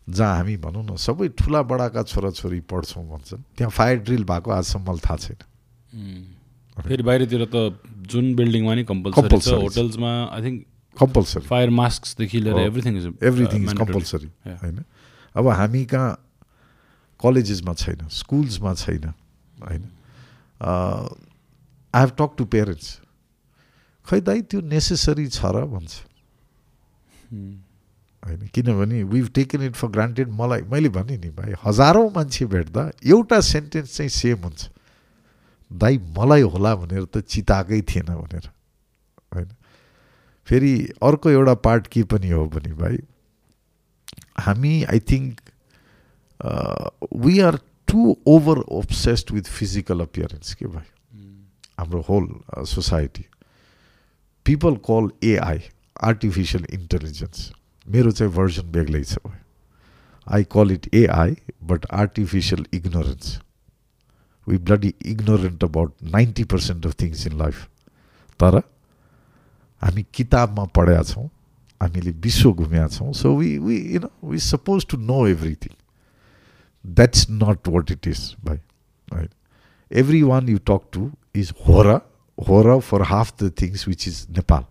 जहाँ हामी भनौँ न सबै ठुला बडाका छोराछोरी पढ्छौँ भन्छन् त्यहाँ फायर ड्रिल भएको आजसम्म मलाई थाहा छैन। Hmm. फेरि बाहिरतिर त जुन बिल्डिङमा नि कम्पलसरी छ होटल्समा आई थिङ्क कम्पलसरी फायर मास्कदेखि लिएर everything is everything is compulsory होइन? अब हामी कहाँ कलेजेसमा छैन स्कुल्समा छैन होइन? I have talk to parents खै दाइ त्यो नेसेसरी छ र भन्छ। Hmm. होइन? किनभने we've taken it for granted मलाई मैले भने नि भाइ हजारौँ मान्छे भेट्दा एउटा सेन्टेन्स चाहिँ सेम हुन्छ। दाइ मलाई होला भनेर त चिताएकै थिएन भनेर होइन? फेरि अर्को एउटा पार्ट के पनि हो भने भाइ हामी I think we are too over obsessed with physical appearance के भाइ? हाम्रो whole society people call AI artificial intelligence मेरो चाहिँ भर्जन बेग्लै छ भाइ। I call it AI but artificial ignorance we bloody ignorant about ninety percent of things in life तर हामी किताबमा पढेका छौँ हामीले विश्व घुमेका छौँ so we we you know we suppose to know everything that's not what it is भाइ होइन every one you talk to is हो र हो र फर half the things which is Nepal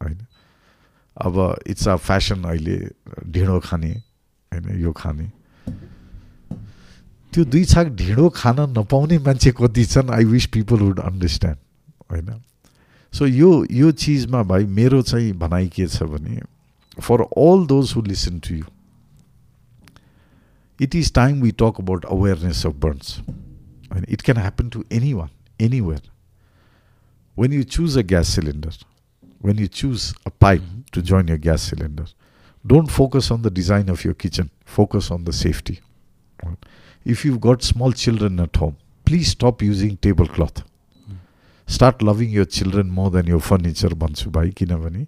होइन अब इट्स अ फेसन अहिले ढिँडो खाने होइन यो खाने त्यो दुई छाक ढिँडो खान नपाउने मान्छे कति छन् आई विस पिपल वुड अन्डरस्ट्यान्ड होइन सो यो यो चिजमा भाइ मेरो चाहिँ भनाइ के छ भने for all those who listen to you it is time we talk about awareness of burns होइन it can happen to any one anywhere when you choose a gas cylinder when you choose a pipe mm-hmm. to join your gas cylinder, don't focus on the design of your kitchen, focus on the safety. If you've got small children at home, please stop using tablecloth. Mm. Start loving your children more than your furniture, भन्छु भाइ किनभने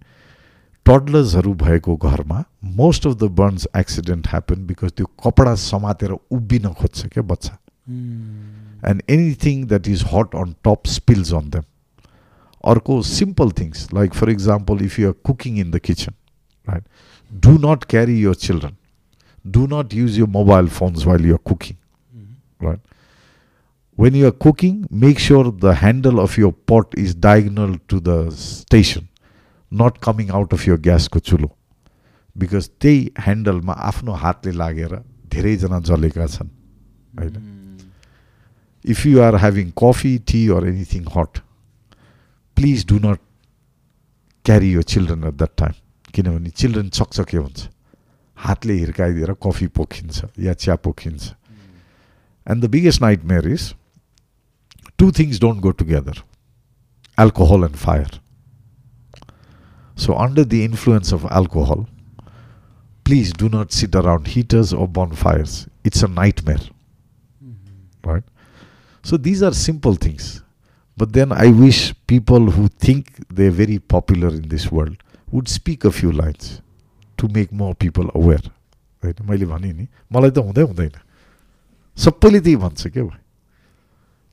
टडलर्सहरू भएको घरमा most of the burns accident happen because त्यो कपडा समातेर उभिन खोज्छ क्या बच्चा end anything that is hot on top spills on them अर्को simple things like for example if you are cooking in the kitchen right do not carry your children do not use your mobile phones while you are cooking mm-hmm. right when you are cooking make sure the handle of your pot is diagonal to the station not coming out of your gas ko chulo because त्यही ह्यान्डलमा आफ्नो हातले लागेर धेरैजना जलेका छन् होइन if you are having coffee T or anything हट please do not क्यारी यो children at that time किनभने चिल्ड्रेन चकचके हुन्छ हातले हिर्काइदिएर कफी पोखिन्छ या chia पोखिन्छ and the biggest night mayor is two things don't go together alcohol and fire. So, under the influence of alcohol, please do not sit around heaters or bonfires. It's a nightmare. Mm-hmm. Right? So, these are simple things. But then I wish people who think they're very popular in this world would speak a few lines to make more people aware. होइन मैले भने नि मलाई त हुँदै हुँदैन सबैले त्यही भन्छ क्या भाइ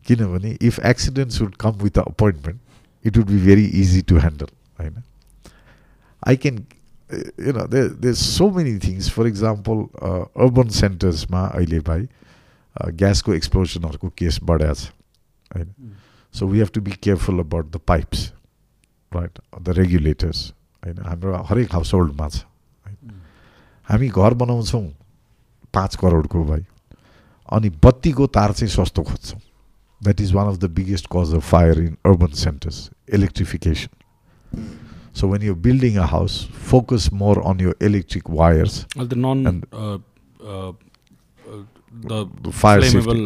किनभने if accidents would come with a appointment it would be very easy to handle होइन आई क्यान यु न दे they so many things for example urban सेन्टर्समा अहिले भाइ ग्यासको एक्सप्लोजनहरूको केस बढाएको छ होइन So we have to be careful about the pipes, right? The regulators. होइन हाम्रो हरेक हाउस होल्डमा छ हामी घर बनाउँछौँ पाँच करोडको भाइ। अनि बत्तीको तार चाहिँ सस्तो खोज्छौँ। That is one of the biggest cause of fire in urban centres electrification So when you're building a house, focus more on your electric wires. Well, the non and uh, uh, the, the fire safety.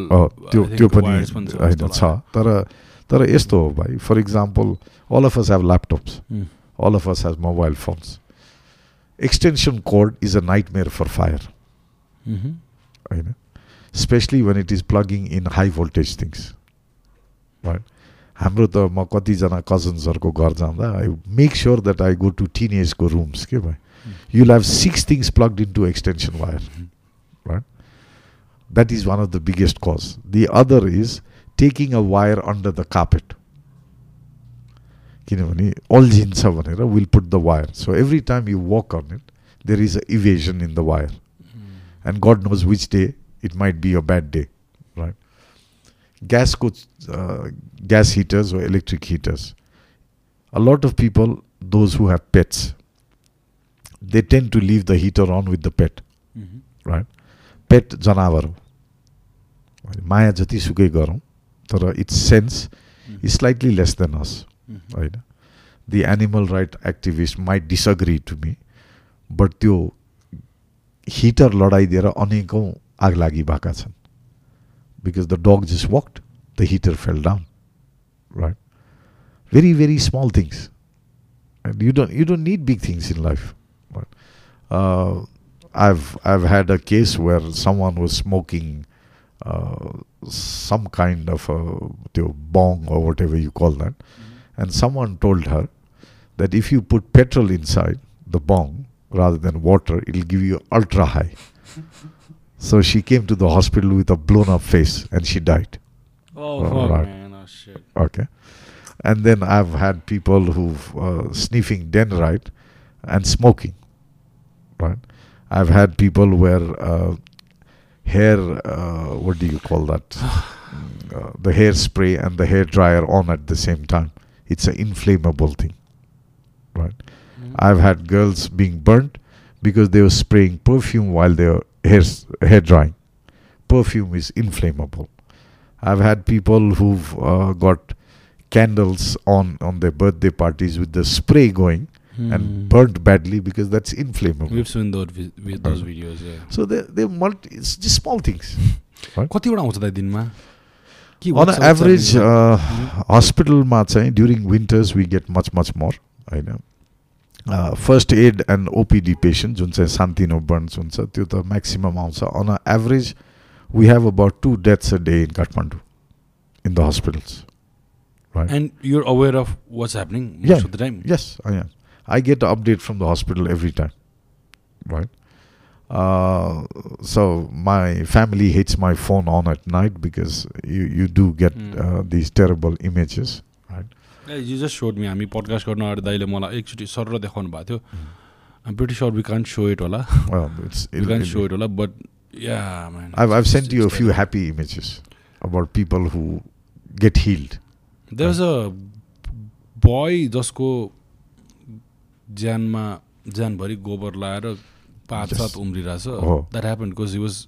त्यो त्यो पनि होइन छ। तर तर यस्तो हो भाइ। For example all of us have laptops all of us has mobile phones extension code is a night mayor for fire होइन specially one it is plugging in high voltage things right हाम्रो त म कतिजना कजन्सहरूको घर जाँदा I make sure that I go to teen एजको rooms के भाइ यु have six things plugged in to extension wire right that is one of the biggest cause the other is taking a wire under the carpet किनभने अल्झिन्छ भनेर will put the wire so every time you walk on it there is a evasion in the wire and God knows which day it might be a bad day right ग्यासको gas heaters वा electric hitters a lot of people, those who have pets, they tend to leave the heater on with the pet, mm-hmm. right? Pet जनावर हो माया जतिसुकै गरौँ तर it's sense is slightly less than us होइन the animal right activist might disagree to me but त्यो heater लडाइदिएर अनेकौँ आग लागि भएका छन् because the dog just वक्ड the heater fell down. Right? Very, very small things. And you don't you don't need big things in life. Right? Uh, I've I've had a case where someone was smoking uh, some kind of a the bong or whatever you call that, and someone told her that if you put petrol inside the bong rather than water, it'll give you ultra high. (laughs) so she came to the hospital with a blown up face and she died. Oh, Oh, right. man. Oh, shit. Okay. And then I've had people who've uh, sniffing Dendrite and smoking. Right. I've had people where uh, hair, uh, what do you call that? (sighs) Mm, uh, the hairspray and the hair dryer on at the same time It's an inflammable thing. Right. Mhm. I've had girls being burnt because they were spraying perfume while they were hair, hair drying. Perfume is inflammable. I've had people who've uh, got candles on on their birthday parties with the spray going Hmm. and burnt badly because that's inflammable. We've seen those, vi- vi- those Uh, videos, yeah. So they they multi, it's just small things. कतिवटा आउँछ त दिनमा के On what's- an what's average, happening? uh, Mhm. हस्पिटलमा चाहिँ during winters we get much much more होइन first aid and OPD patient जुन चाहिँ सान्तिनो बर्न्स हुन्छ त्यो त म्याक्सिमम् आउँछ on a average we have about two deaths a day in Kathmandu in the hospitals right And you're aware of what's happening most Yeah. of the time. Yes, I am. I get an update from the hospital every time. Right? Uh, so my family hates my phone on at night because you, you do get Mm. uh, these terrible images. Right? You just showed me हामी podcast गर्न अगाडि दाइले मलाई एकचोटि sir देखाउनु भएको थियो I'm pretty sure we can show it होला Well, it's. We can show it होला but yeah man I've, I've sent you a few happy images about people who get healed. There was a boy जसको ज्यानमा ज्यानभरि गोबर लाएर पाँच सात उम्रिरहेछ। That happen because he was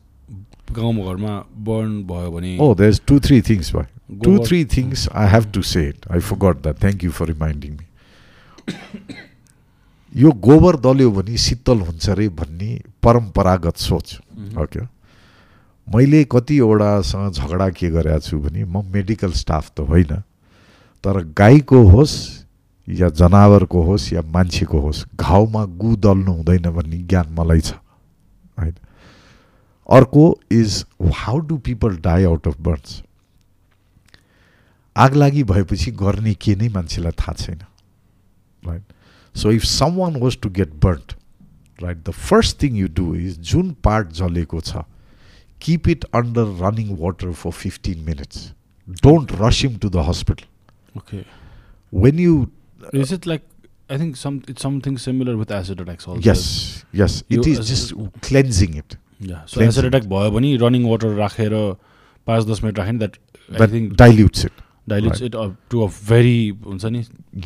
गाउँ घरमा बर्न भयो भने ओ there is two three things भयो two three things I have to say it I forgot that thank you for reminding me यो गोबर दल्यो भने शीतल हुन्छ अरे भन्ने परम्परागत सोच। mm-hmm. ओके मैले कतिवटासँग झगडा के गरेको छु भने म मेडिकल स्टाफ त होइन तर गाईको होस् या जनावरको होस् या मान्छेको होस् घाउमा गु दल्नु हुँदैन भन्ने ज्ञान मलाई छ होइन? अर्को is how do people die out of burns आग लागि भएपछि गर्ने के नै मान्छेलाई थाहा छैन right so if some one was to get burnt right the first thing you do is Jun part जलेको छ keep it under running water for fifteen minutes don't rush him to the hospital okay when you Is it like I think some it's something similar with acid attacks also. Yes yes it You- is just cleansing it Yeah. So Cleansing. acid attack भयो भने running water राखेर पाँच दस minute राख्यो नि that I that think डाइल्युट्स it डाइल्युट्स right. It to a भेरी हुन्छ नि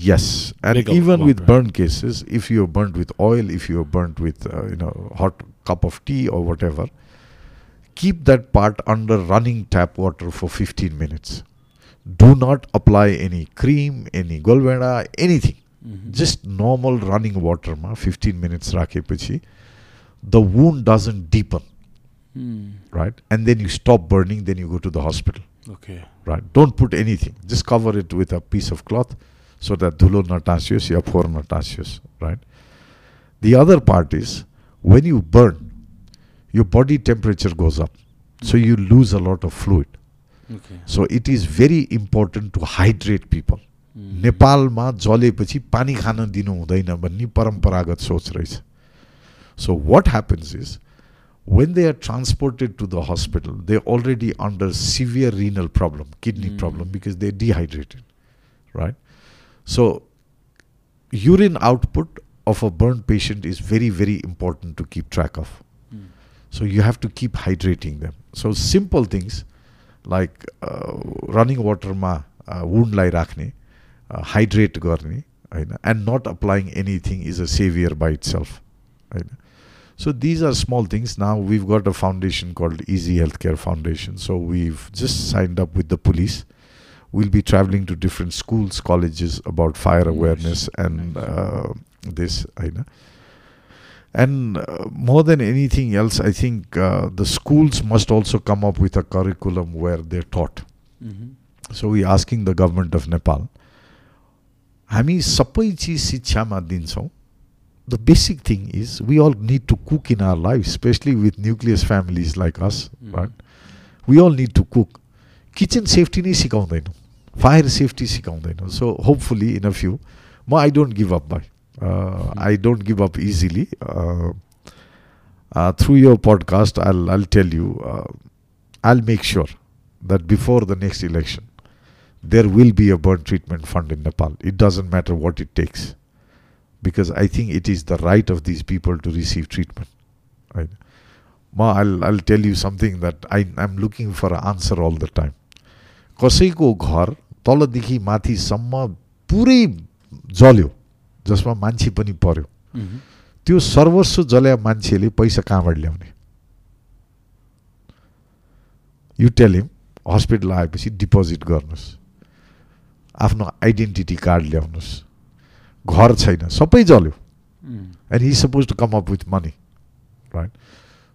Yes, and Big even amount, with right? burn cases, if you're burnt with oil, if you're burnt with uh, you know hot cup of tea or whatever, keep that part under running tap water for 15 minutes. do not apply any cream, any golveda, anything. Mm-hmm. Just normal running water ma 15 minutes rakhepachi the wound doesn't deepen, hmm. right? And then you stop burning, then you go to the hospital. Okay right? Don't put anything. Just cover it with a piece of cloth so that dhulo natasios ya for natasios, right? The other part is when you burn, your body temperature goes up. So you lose a lot of fluid okay So it is very important to hydrate people. नेपालमा जलेपछि पानी खान दिनु हुँदैन भन्ने परम्परागत सोच रहेछ so what happens is when they are transported to the hospital, they're already under severe renal problem, kidney Mm. problem, because they're dehydrated, right? So, urine output of a burn patient is very, very important to keep track of. So, you have to keep hydrating them. So, simple things like uh, running water ma uh, wound lai rakhne, uh, hydrate गर्ने होइन and not applying anything is a savior by itself. होइन so these are small things. Now we've got a foundation called Easy Healthcare Foundation. So we've just signed up with the police. We'll be traveling to different schools, colleges about fire Nice. awareness and Nice. uh, this. I know. And uh, more than anything else, I think uh, the schools must also come up with a curriculum where they're taught. So we asking the government of Nepal हामी सबै चिज शिक्षामा दिन्छौँ the basic thing is we all need to cook in our life specially with nucleus families like us right we all need to cook kitchen safety नै सिकाउँदैनौँ fire safety सिकाउँदैनौँ so hopefully in a few म I don't give up by I don't give up easily through year podcast all I'll tell you I'll make sure that before the next election, there will be a burn treatment fund in Nepal. It doesn't matter what it takes. Because I think it is the right of these people to receive treatment. Right? Ma, I'll, I'll tell you something that I, I'm looking for an answer all the time. कसैको घर तलदेखि माथिसम्म पुरै जल्यो जसमा मान्छे पनि पर्यो। त्यो सर्वस्व जल्या मान्छेले पैसा कहाँबाट ल्याउने? यु टेल हिम हस्पिटल आएपछि डिपोजिट गर्नुहोस्। आफ्नो आइडेन्टिटी कार्ड ल्याउनुहोस्। घर छैन सबै जल्यो। And he suppose to come up with money right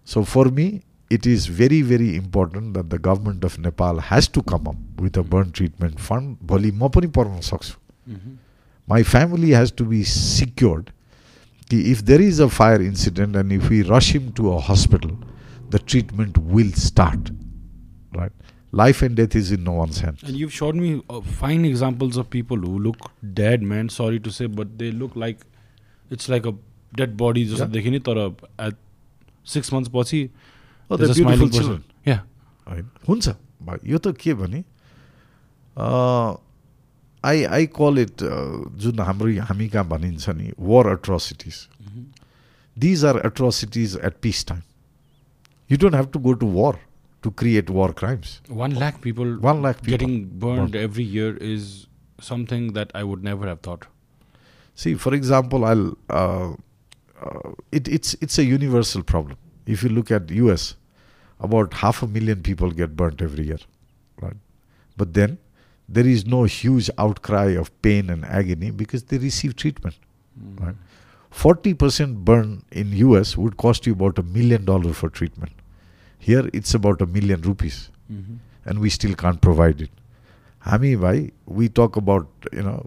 so for me it is very, very important that the government of Nepal has to come up with a burn treatment fund. भोलि म पनि पर्न सक्छु My family has to be secured. If there is a fire incident and if we rush him to a hospital, the treatment will start right? Life and death is in no one's hands. And you've showed me uh, fine examples of people who look dead, man. Sorry to say, but they look like it's like a dead body. Just yeah. देखिने तर at six months पछि oh, they're beautiful children. Yeah. हुन्छ यो त के भने आई आई call it जुन हाम्रो हामी कहाँ भनिन्छ नि वार अट्रोसिटिज these are अट्रोसिटिज eight peace time you don't have to go to war to create war crimes. One lakh people, One lakh people getting burned, every year is something that I would never have thought. See, for example, I'll uh, uh, it, it's it's a universal problem. If you look at U.S., about half a million people get burnt every year, right? But then there is no huge outcry of pain and agony because they receive treatment, mm. right? Forty percent burn in U.S. would cost you about a million dollars for treatment. Here it's about a million rupees, mm-hmm. and we still can't provide it. Hami bhai, we talk about you know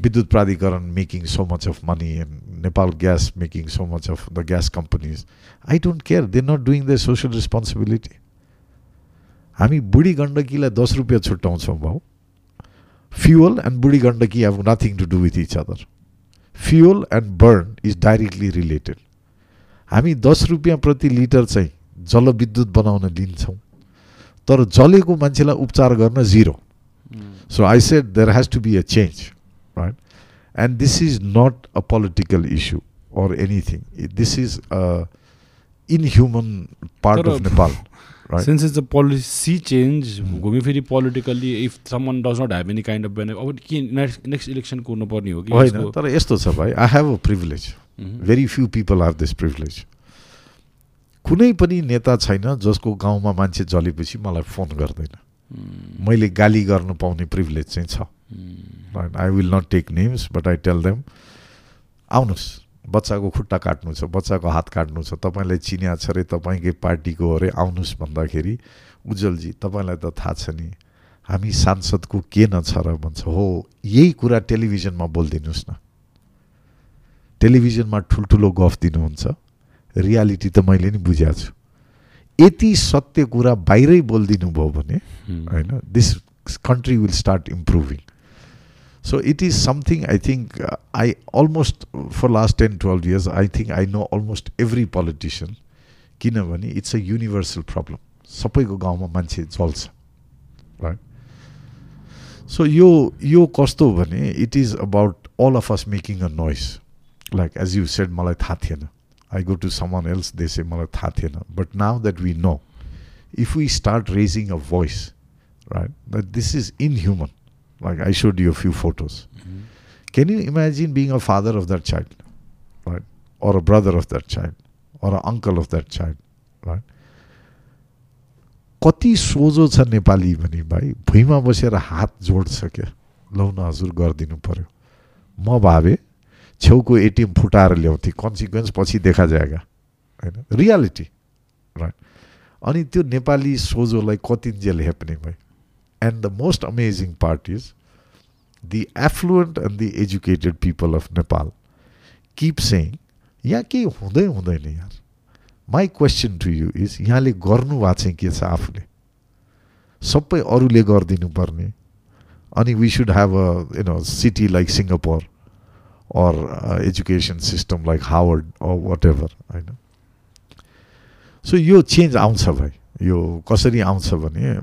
Bidut Pradikaran making so much of money and Nepal Gas making so much of the gas companies. I don't care. They're not doing their social responsibility. हामी बुढी गण्डकीलाई दस रुपियाँ छुट्याउँछौँ भाउ fuel and Budhi Gandaki have nothing to do with each other fuel and burn is directly related हामी दस रुपियाँ प्रति litre चाहिँ जलविद्युत बनाउन लिन्छौँ। तर जलेको मान्छेलाई उपचार गर्न zero so I said there has to be a change right and this is not a political issue or anything this is a inhuman part of Nepal Since it's a policy change, घुमी फेरि politically if someone does not have any kind of benefit अब के next next election कुर्नुपर्ने हो कि होइन तर यस्तो छ भाइ I have a privilege very few people have this privilege कुनै पनि नेता छैन जसको गाउँमा मान्छे जलेपछि मलाई फोन गर्दैन मैले गाली गर्नु पाउने प्रिभिलेज चाहिँ छ I will not take names but I tell them आउनुहोस् बच्चाको खुट्टा काट्नु छ बच्चाको हात काट्नु छ तपाईँलाई चिनिया छ अरे तपाईँकै पार्टीको अरे आउनुहोस् भन्दाखेरि उज्जवलजी तपाईँलाई त थाहा छ नि हामी सांसदको के न छ र भन्छ हो यही कुरा टेलिभिजनमा बोलिदिनुहोस् न। टेलिभिजनमा ठुल्ठुलो गफ दिनुहुन्छ रियालिटी त मैले नि बुझाएको छु। यति सत्य कुरा बाहिरै बोलिदिनु भयो भने होइन this country will start improving so it is something I think I almost for last ten twelve years I think I know almost every politician किनभने इट्स अ युनिभर्सल प्रब्लम सबैको गाउँमा मान्छे चल्छ राइट सो यो यो कस्तो भने it is about all of us making a noise like as you said मलाई थाहा थिएन I go to someone else, they say, But now that we know, if we start raising a voice, right, that this is inhuman, like I showed you a few photos. Mm-hmm. Can you imagine being a father of that child, right, or a brother of that child, or an uncle of that child, right? कति सोझो छ नेपाली भने भाइ भुइँमा बसेर हात जोड्छ क्या लौ न हजुर गरिदिनु पर्यो म भावे छेउको एटिएम फुटाएर ल्याउँथे कन्सिक्वेन्स पछि देखा जाएगा होइन रियालिटी राइट अनि त्यो नेपाली सोझोलाई कतिन्जेल हेप्ने भयो And the most amazing part is the affluent and the educated people of Nepal keep saying, My question to you is, Yale Gornu सबै अरूले गरिदिनुपर्ने अनि we should have a new city like Singapore or uh, education system like Harvard or whatever. Ever होइन सो यो change आउँछ भाइ यो कसरी आउँछ भने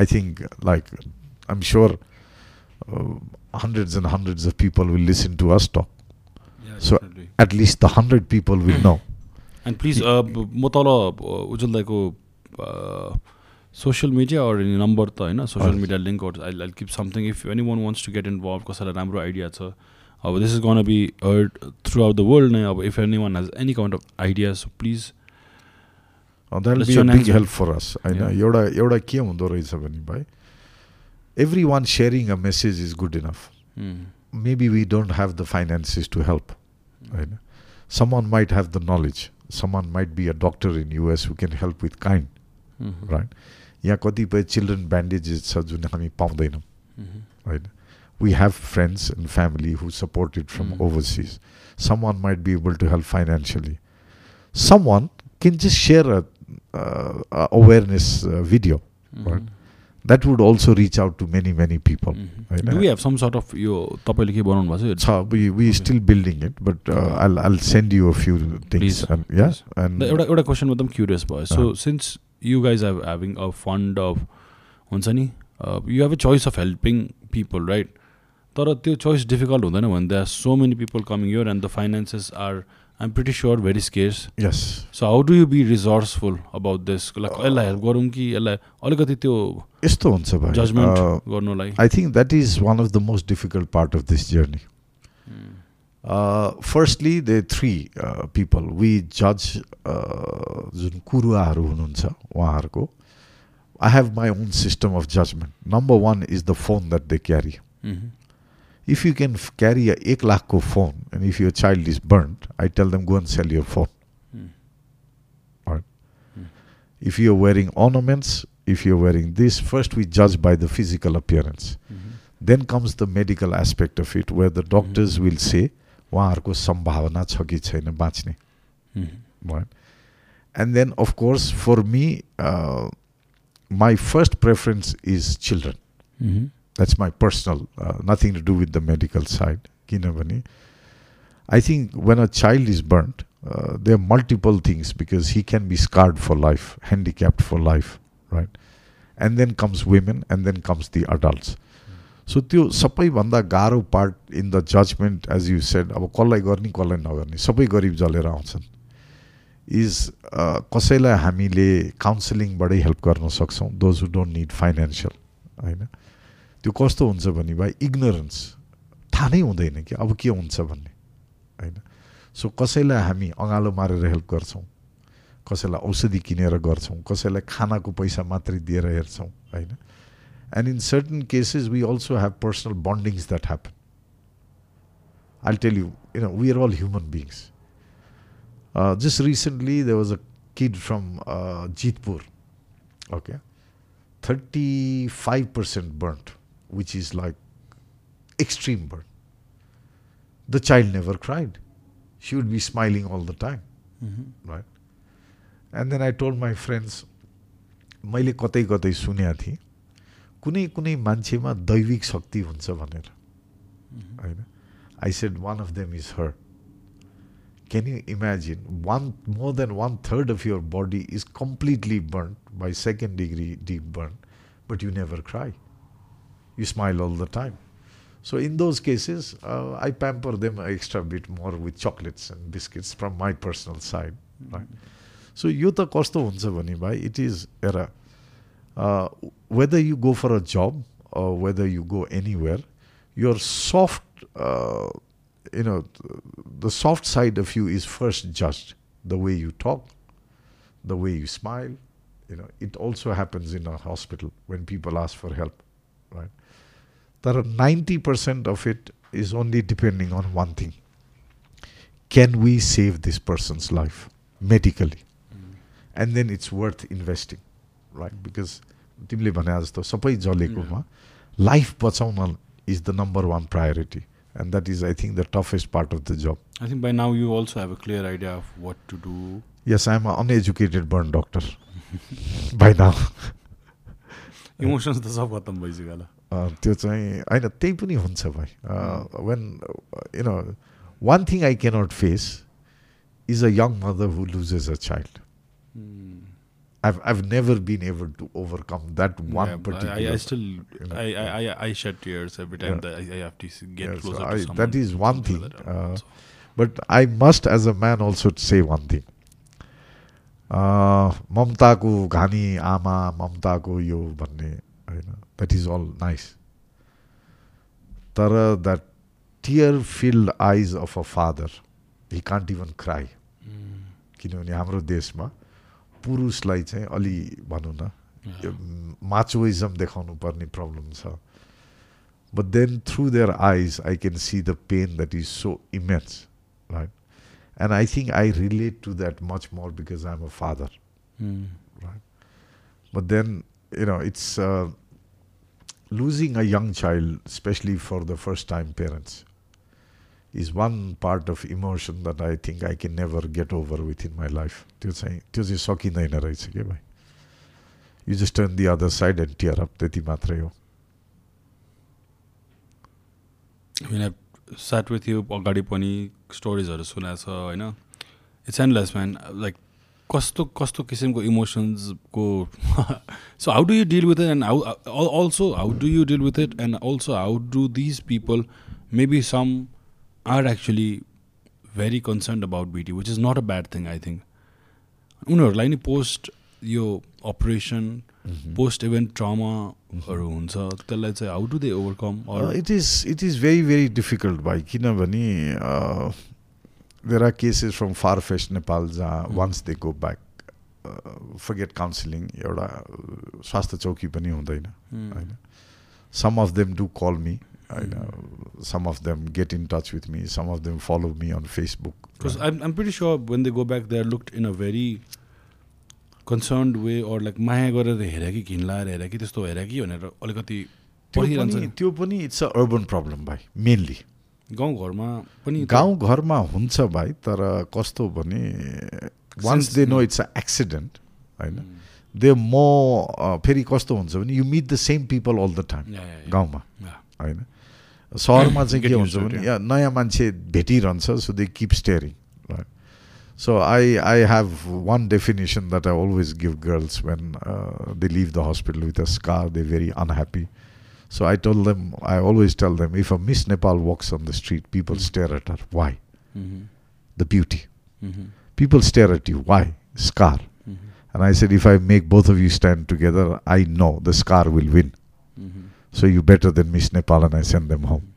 I think like I M sure hundreds and hundreds of people will listen to us talk. Yeah, So- definitely. At least the hundred people will know. (clears throat) End please म तल उज्जवल दाईको social media अर number त होइन social हजुर। Media link I I keep something if any one wants to get involve कसैलाई राम्रो idea छ अब this is gonna be heard throughout the world नै अब if any one has any kind of idea so please Uh, that'll Let's be a join big hands. help for us. होइन Yeah. एउटा एउटा के हुँदो रहेछ भने भाइ every one sharing a message is good enough maybe we don't have the finances to help. Right? Someone might have the knowledge. Someone might be a doctor in US who can help with kind. Right? यहाँ कतिपय children ब्यान्डेजेस छ जुन हामी पाउँदैनौँ होइन we have friends and family who supported from Mm. overseas. Someone might be able to help financially. Someone can just share a, uh, a awareness uh, video. Right. That would also reach out to many, many people. होइन? Do have some sort of यो तपाईँले के बनाउनु भएको छ छ we we Okay. still building it but uh, I'll I'll send you a few things Please, and yeah please. and एउटा एउटा question एकदम क्युरियस भयो सो अँ। Since you guys have having a fund of हुन्छ नि you have a choice of helping people right तर त्यो चोइस difficult हुँदैन भने they are so many people coming year and the finances are I'm pretty sure very scarce yes so how do you be resourceful about this like यसलाई help गरौँ कि यसलाई अलिकति त्यो यस्तो हुन्छ भाइ जजमेन्ट गर्नुलाई I think that is one of the most difficult part of this journey firstly they three people we जज जुन कुरुवाहरू हुनुहुन्छ उहाँहरूको I have my own system of judgement number one is the phone that they carry if you can f- carry a 1 lakh ko phone and if your child is burnt i tell them go and sell your phone if you're wearing ornaments if you're wearing this first we judge by the physical appearance then comes the medical aspect of it where the doctors will say उहाँहरूको सम्भावना छ कि छैन बाँच्ने right? And then, of course, for me, uh, my first preference is children. That's my personal, uh, nothing to do with the medical side. किनभने I think when a child is burnt, uh, there are multiple things because he can be scarred for life, handicapped for life, right? And then comes women, and then comes the adults. सो त्यो सबैभन्दा गाह्रो part in the judgement as you said अब कसलाई गर्ने कसलाई नगर्ने सबै गरिब जलेर आउँछन् इज कसैलाई हामीले काउन्सिलिङबाटै हेल्प गर्न सक्छौँ those who don't need financial होइन त्यो कस्तो हुन्छ भने भाइ इग्नोरेन्स थाहा नै हुँदैन कि अब के हुन्छ भन्ने होइन? सो कसैलाई हामी अँगालो मारेर हेल्प गर्छौँ कसैलाई औषधि किनेर गर्छौँ कसैलाई खानाको पैसा मात्रै दिएर हेर्छौँ होइन? And in certain cases we also have personal bondings that happen I tell you you we are all human beings just recently there was a kid from Jitpur okay thirty five percent burnt which is like extreme burn. The child never cried. She would be smiling all the time, right? And then I told my friends, मैले कतै कतै सुनेको थिएँ कुनै कुनै मान्छेमा दैविक शक्ति हुन्छ भनेर होइन I said one of them is her can you imagine one more than one third of your body is completely burn by second degree deep burn but you never cry you smile Al the time so in those cases I pamper them extra bit more with chocolates end biscuits from my personal side right so यो त कस्तो हुन्छ भने भाइ it is एउटा uh, whether you go for a job or whether you go anywhere, your soft, uh, you know, th- the soft side of you is first judged. The way you talk, the way you smile, you know, it also happens in a hospital when people ask for help, right? तर ninety percent of it is only depending on one thing can we save this person's life medically and then it's worth investing right because तिमीले भने जस्तो सबै जलेकोमा life बचाउन is the number one priority and that is I think the toughest part of the job I think by now you also have a clear idea of what to do yes I am uneducated burn doctor by now emotions त सब खत्तम भइसक्यो होला। त्यो चाहिँ होइन त्यही पनि हुन्छ भाइ when you know one thing I cannot face is a young mother who loses a child Hmm. I've I've never been able to overcome that one Yeah, but particular. I, I still you know, I, I, I, I shed tears every time Yeah. that I, I have to s- get Yeah, so closer I- to someone. that is one to thing, let out. uh, So, But I must, as a man, also say one thing. Uh, ममताको घानी आमा ममताको यो भन्ने होइन that is all nice तर that tier field eyes of a father हि can't even cry mm, किनभने हाम्रो देशमा पुरुषलाई चाहिँ अलि भनौँ न yeah. माचोइजम देखाउनु पर्ने प्रब्लम छ but then through their eyes I can see the pain that is so immense right and I think I relate to that much more because I am a father Mm. But then, you know, it's uh, losing a young child, especially for the first time parents, is one part of emotion that I think I can never get over within my life. त्यो चाहिँ त्यो चाहिँ सकिँदैन रहेछ क्या भाइ you just turn the other side end tier up त्यति मात्रै हो I mean, I've sat with you अगाडि पनि स्टोरिजहरू सुनेको छ होइन इट्स एन्डलेस म्यान लाइक कस्तो कस्तो किसिमको इमोसन्सको so how do you deal with it and how also how do you deal with it and also how do these people maybe some are actually very concern about beauty which is not a bad thing I think उनीहरूलाई नि post यो operation post event ट्रमाहरू हुन्छ त्यसलाई चाहिँ how do they overcome it is it is very very difficult भाइ किनभने there are cases from far west Nepal जहाँ. Once they go back forget counselling एउटा स्वास्थ्य चौकी पनि हुँदैन होइन some of them do call me होइन some of them get in touch with me some of them follow me on Facebook Because I'm, I'm pretty sure when they go back, they're looked in a very concerned way or like माया गरेर हेरे कि घिन लाएर हेरे कि त्यस्तो हेरे कि भनेर अलिकति। त्यो पनि इट्स अ अर्बन प्रब्लम भाइ मेनली गाउँघरमा पनि गाउँघरमा हुन्छ भाइ तर कस्तो भने once they know it's a accident होइन दे म फेरि कस्तो हुन्छ भने you meet the same people all the time गाउँमा होइन। सहरमा चाहिँ के हुन्छ भने नयाँ मान्छे भेटिरहन्छ so they keep staring so I I have one definition that I always give girls when they leave the hospital with a scar they very unhappy. So I told them, I always tell them, if a Miss Nepal walks on the street, people mm-hmm. stare at her. Why? Mm-hmm. The beauty. Mm-hmm. People stare at you. Why? Scar. Mm-hmm. And I said, if I make both of you stand together, I know the scar will win. Mm-hmm. So you better than Miss Nepal, and I send them home.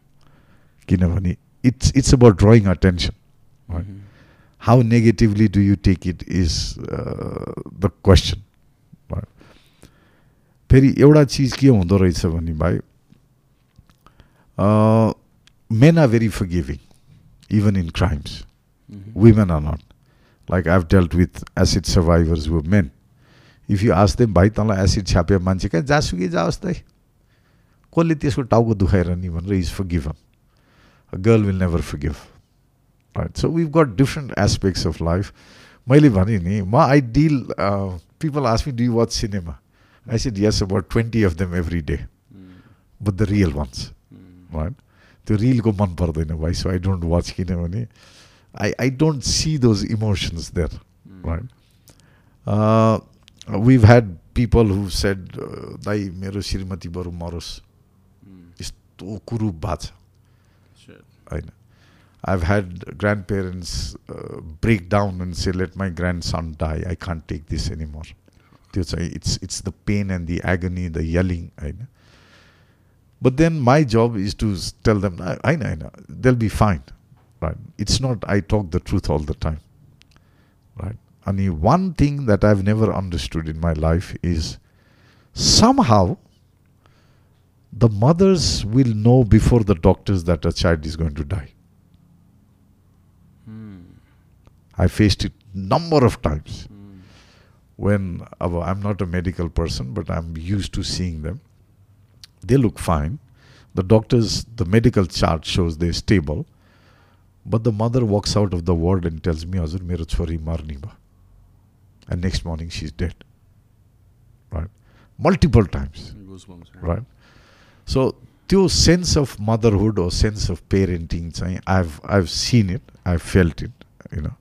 Kinavani, it's it's about drawing attention. Right? Mm-hmm. How negatively do you take it is uh, the question. फेरि एउटा चिज के हुँदो रहेछ भने भाइ men are very forgiving even in crimes not. Like I've dealt with acid survivors who are men. If you ask them, भाइ तँलाई एसिड छ्याप्यो मान्छे कहाँ? जासुकै जाओस् त कसले त्यसको टाउको दुखाएर नि भनेर is forgiven a girl will never forgive right so we've got different aspects of life मैले भने नि म I deal people ask me do watch cinema I said yes about twenty of them every day Mm. But the real once Mm. Right त्यो रिलको मन पर्दैन भाइ सो I don't watch किनभने आई आई don't C those emotions there Mm. right? Uh, we've had people who said, uh, दाइ मेरो श्रीमती बरु मरोस् Mm. यस्तो कुरूप भएको छ Shit. होइन I've had grandparents uh, break down and say, let my grandson die. I can't take this anymore. त्यो चाहिँ it's it's the pain and the agony, the yelling, होइन But then my job is to s- tell them, I, I know, I know, they'll be fine, right? It's not I talk the truth all the time, right? And the one thing that I've never understood in my life is somehow the mothers will know before the doctors that a child is going to die. Mm. I faced it number of times. Mm. when I'm not a medical person, but I'm used to seeing them. They look fine. The doctors, the medical chart shows they're stable. But the mother walks out of the ward and tells me, Azur, mera chori marniba. And next morning she's dead. Right? Multiple times. Right? So, त्यो sense of motherhood or sense of parenting, I've, I've seen it, I've felt it, you know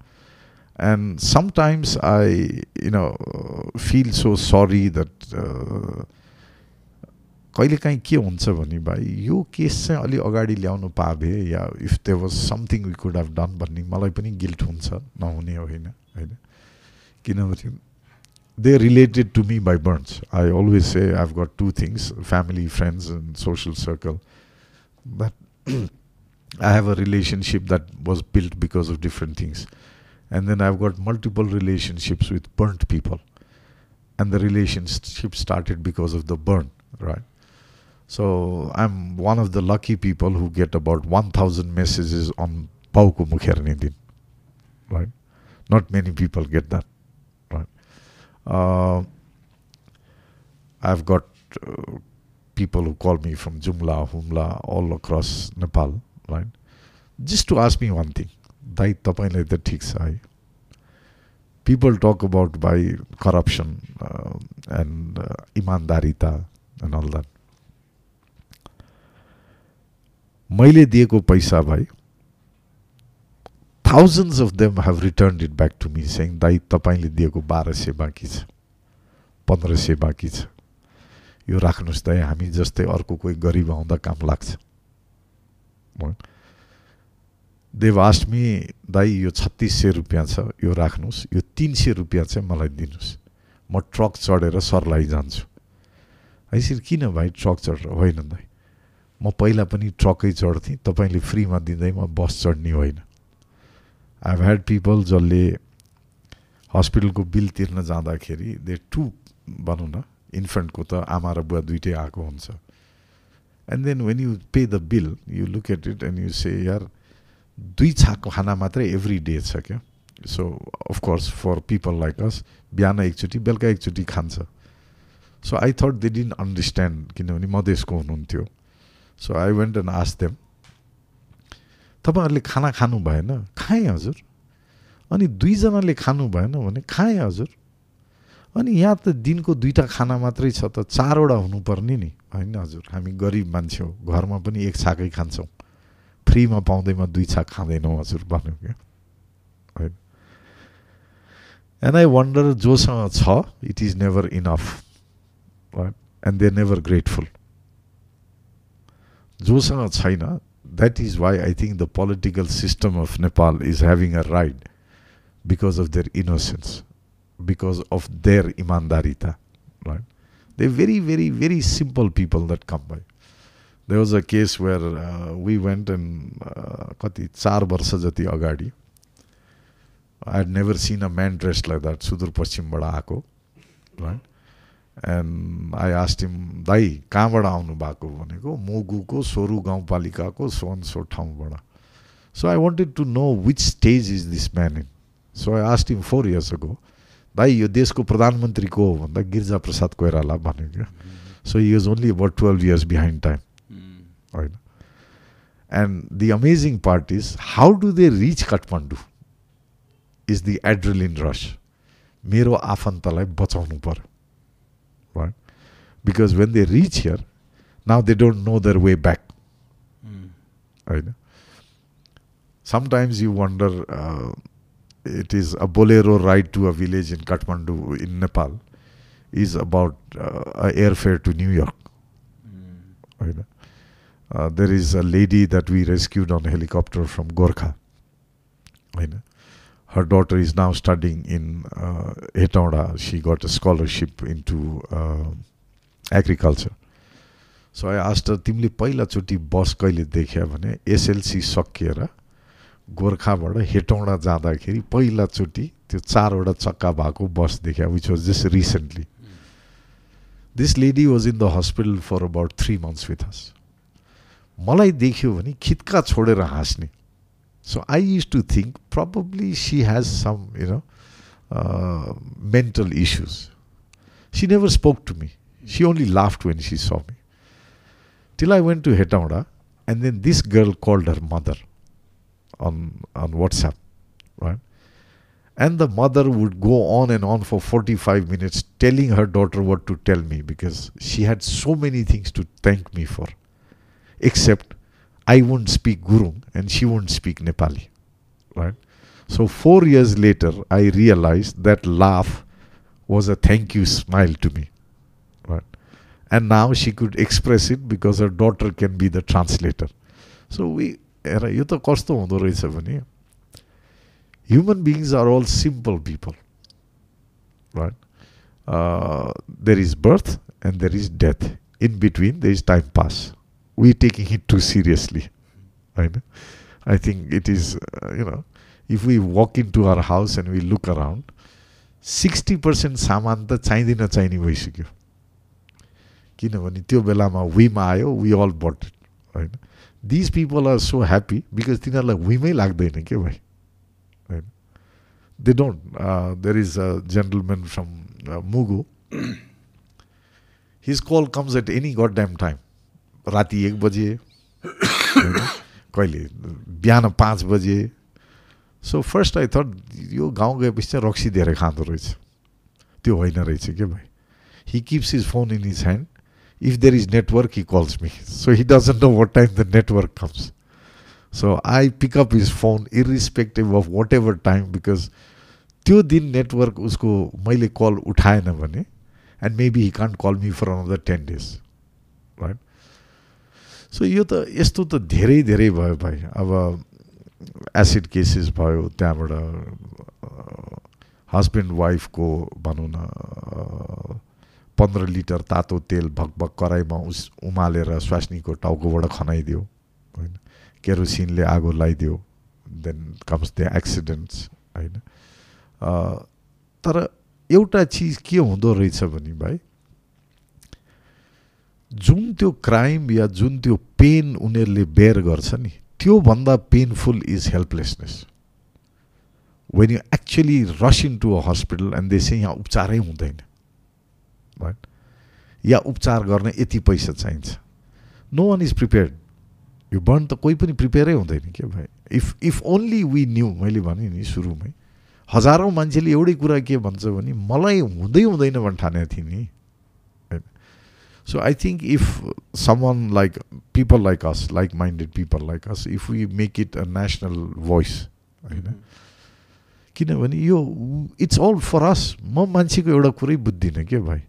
And sometimes I, you know, feel so sorry that uh, कहिले काहीँ के हुन्छ भने भाइ यो case चाहिँ अलि अगाडि ल्याउनु पाए या if they was something we could have done भन्ने मलाई पनि गिल्ट हुन्छ नहुने होइन होइन किनभने they're related to me by burns. I always say I've got two things family, friends, and social circle. But (clears throat) I have a relationship that was built because of different things. And then I've got multiple relationships with burnt people. And the relationship started because of the burn, right? So I'm one of the lucky people who get about 1,000 messages on Pauku Mukhernidin, right? Not many people get that. Uh, I've got uh, people who call me from Jumla, Humla, all across Nepal, right? Just to ask me one thing. दाइ तपाईँलाई त ठिक छ है। People talk about by corruption and इमान्दारिता and all that मैले दिएको पैसा भाइ thousands of them have return it back to me saying दाइ तपाईँले दिएको बाह्र सय बाँकी छ पन्ध्र सय बाँकी छ। यो राख्नुहोस् त हामी जस्तै अर्को कोही गरिब आउँदा काम लाग्छ। देव आष्टमी दाई यो छत्तिस सय रुपियाँ छ यो राख्नुहोस्। यो तिन सय रुपियाँ चाहिँ मलाई दिनुहोस्। म ट्रक चढेर सरलाई जान्छु। यसरी किन भाइ ट्रक चढेर होइन दाइ। म पहिला पनि ट्रकै चढ्थेँ तपाईँले फ्रीमा दिँदैमा बस चढ्ने होइन। आई ह्याड पिपल जसले हस्पिटलको बिल तिर्न जाँदाखेरि दे टु भनौँ न इन्फेन्टको त आमा र बुवा दुइटै आएको हुन्छ। End then when you pay the bill you look at it and you say यार दुई छाकको खाना मात्रै एभ्री डे छ क्या? So of course for people like us बिहान एकचोटि बेलुका एकचोटि खान्छ। So I thought they didn't understand किनभने मधेसको हुनुहुन्थ्यो। सो आई वेन्ट एन्ड आस देम तपाईँहरूले खाना खानु भएन? खाएँ हजुर। अनि दुईजनाले खानु भएन भने खाएँ हजुर। अनि यहाँ त दिनको दुईवटा खाना मात्रै छ त चारवटा हुनुपर्ने नि। होइन हजुर हामी गरिब मान्छे हो। घरमा पनि एक छाकै खान्छौँ। फ्रीमा पाउँदैमा दुई छाक खाँदैनौँ हजुर भन्यो क्या होइन एन्ड आई वन्डर जोसँग छ it is never enough and they never grateful जोसँग छैन that is why I think the political system of Nepal is having a ride because of their innocence, because of their imandarita, right? They're very, very, very simple people that come by. A case where uh, we went and uh, कति चार वर्ष जति अगाडि I had never seen a man dressed like that सुदूरपश्चिमबाट आएको right? And I asked him दाई कहाँबाट आउनु भएको भनेको मोगुको सोरु गाउँपालिकाको सोन सो ठाउँबाट so I wanted to know which stage is this man in so I asked him four years ago दाई यो देशको प्रधानमन्त्री को हो भन्दा गिरिजा प्रसाद कोइराला भन्यो क्या so he is only about twelve years behind time होइन and the amazing part is how do they rich Kathmandu is the adrenaline रस मेरो आफन्तलाई बचाउनु पर्यो right? Because when they reach here, now they don't know their way back. Mm. Right? Sometimes you wonder, uh, it is a bolero ride to a village in Kathmandu in Nepal is about uh, airfare to New York. Mm. Right? Uh, there is a lady that we rescued on a helicopter from Gorkha. Her daughter is now studying in uh, Hetauda. She got a scholarship into uh, agriculture. So I asked तिमीले पहिलाचोटि बस कहिले देख्यौ भने SLC सकिएर गोर्खाबाट Hetauda जाँदाखेरि पहिलाचोटि त्यो चारवटा चक्का भएको बस देख्यो which was just recently this lady was in the hospital for about three months with us मलाई देख्यो भने खित्का छोडेर हाँस्ने So I used to think probably she has some, you know, uh, mental issues. She never spoke to me. She only laughed when she saw me. Till I went to Hetauda, and then this girl called her mother on on WhatsApp, right? And the mother would go on and on for 45 minutes telling her daughter what to tell me because she had so many things to thank me for. Except I wouldn't speak Gurung and she wouldn't speak Nepali. Right? So four years later I realized that laugh was a thank you smile to me. Right? And now she could express it because her daughter can be the translator. So we यो त कस्तो हुँदो रहेछ भने human beings are all simple people right uh, there is birth and there is death in between there is time pass we taking it too seriously right i think it is uh, you know if we walk into our house and we look around 60% सामान त चाहिँदैन चाहिने भइसक्यो किनभने त्यो बेलामा विमा आयो वी अल बट इट होइन these people are so happy because तिनीहरूलाई विमै लाग्दैन के भाइ they don't. Uh, there is a gentleman from uh, Mugu. (clears throat) His call comes at any goddamn time. राति एक बजे। कहिले बिहान पाँच बजे। सो फर्स्ट आई थट यो गाउँ गएपछि चाहिँ रक्सी दिएर खाँदो रहेछ। त्यो होइन रहेछ के भाइ? He keeps his phone in his hand if there is network he calls me so he doesn't know what time the network comes so I pick up his phone irrespective of whatever time because त्यो दिन network उसको मैले कल उठाएन भने end maybe he can't call me for another ten days right so यो त यस्तो त धेरै धेरै भयो भाइ। अब एसिड केसेस भयो त्यहाँबाट हस्बेन्ड वाइफको भनौँ न पन्ध्र लिटर तातो तेल भकभक कराईमा उस उमालेर स्वास्नीको टाउकोबाट खनाइदियो होइन? केरोसिनले आगो लगाइदियो देन कम्स द एक्सिडेन्ट्स होइन? तर एउटा चिज के हुँदो रहेछ भने भाइ जुन त्यो क्राइम या जुन त्यो पेन उनीहरूले बेयर गर्छ नि त्योभन्दा painful is helplessness when you actually rush into a hospital and देश यहाँ उपचारै हुँदैन. राइट या उपचार गर्न यति पैसा चाहिन्छ। नो वान इज प्रिपेयर्ड यो बर्न त कोही पनि प्रिपेयरै हुँदैन क्या भाइ? If if only we knew मैले भने नि सुरुमै हजारौँ मान्छेले एउटै कुरा के भन्छ भने मलाई हुँदै हुँदैन भने ठानेको थिएँ नि। So I think if someone like people like us, like minded people like us, if we make it a national voice, होइन किनभने यो इट्स अल फर अस म मान्छेको एउटा कुरै बुझ्दिनँ क्या भाइ?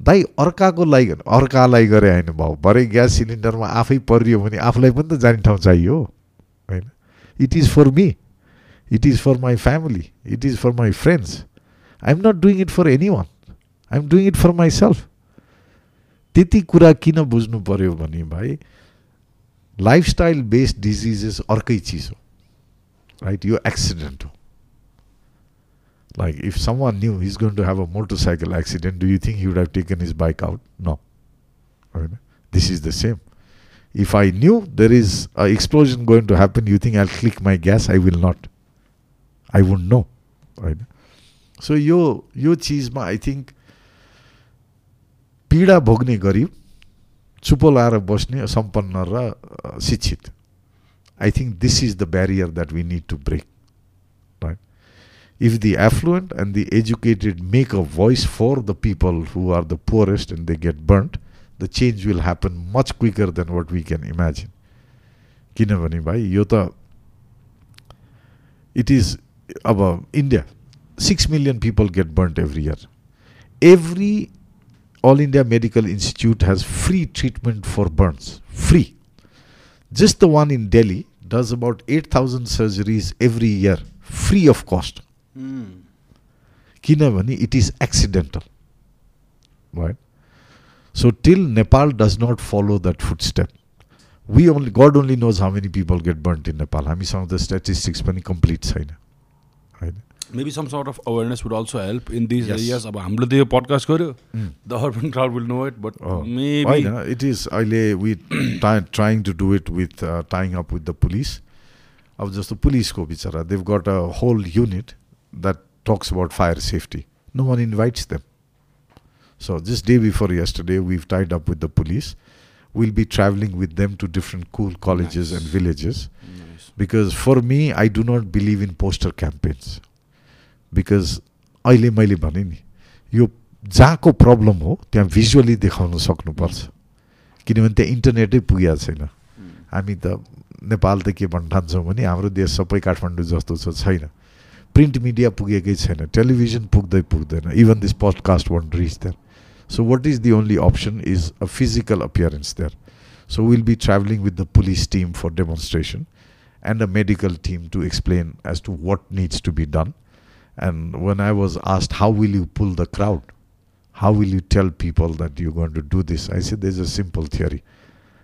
दाइ अर्काको लागि अर्कालाई गरे होइन भाउ। भरे ग्यास सिलिन्डरमा आफै परियो भने आफूलाई पनि त जाने ठाउँ चाहियो होइन? It is for me it is for my family it is for my friends I am not doing it for anyone I am doing it for myself त्यति कुरा किन बुझ्नु पर्यो भने भाइ लाइफस्टाइल बेस्ड डिजिजेस अर्कै चिज हो राइट यो एक्सिडेन्ट हो like if someone knew he's going to have a motorcycle accident, do you think he would have taken his bike out? No. This is the same. If I knew there is an explosion going to happen, you think I'll click my gas? I will not. I won't no होइन सो यो यो चिजमा I think पीडा भोग्ने गरिब चुपो लाएर बस्ने सम्पन्न र शिक्षित I think this is the barrier that we need to break right if the affluent and the educated make a voice for the people who are the poorest and they get burnt, the change will happen much quicker than what we can imagine. किनभने भाइ यो त it is about India, 6 million people get burnt every year. Every All India Medical Institute has free treatment for burns. Free. Just the one in Delhi does about 8,000 surgeries every year, free of cost. Mm. it is accidental. Right? So till Nepal does not follow that footstep, we only God only knows how many people get burnt in Nepal. I mean some of the statistics पनि complete छैन maybe some sort of awareness would also help in these areas अब हाम्रो त यो podcast गऱ्यो the urban crowd will know it but होइन it is अहिले with trying to do it with tying up with the police अब जस्तो पुलिसको बिचरा they've got a whole unit that talks about fire safety. No one invites them. So just day before yesterday, we've tied up with the police. We'll be traveling with them to different cool colleges Nice. and villages Nice. because for me, I do not believe in poster campaigns. Because अहिले मैले भने नि यो जहाँको problem हो त्यहाँ visually देखाउन सक्नुपर्छ किनभने त्यहाँ इन्टरनेटै पुगेको छैन हामी त नेपाल त के भन्न ठान्छौँ भने हाम्रो देश सबै काठमाडौँ जस्तो छ छैन प्रिन्ट मिडिया पुगेकै छैन टेलिभिजन पुग्दै पुग्दैन even this podcast won't rich there so what is the only option is a physical appearance there so will be travelling with the police team for demonstration and a medical team to explain as to what needs to be done. and when I was asked, how will you pull the crowd? How will you tell people that you're going to do this? I said, there's a simple theory.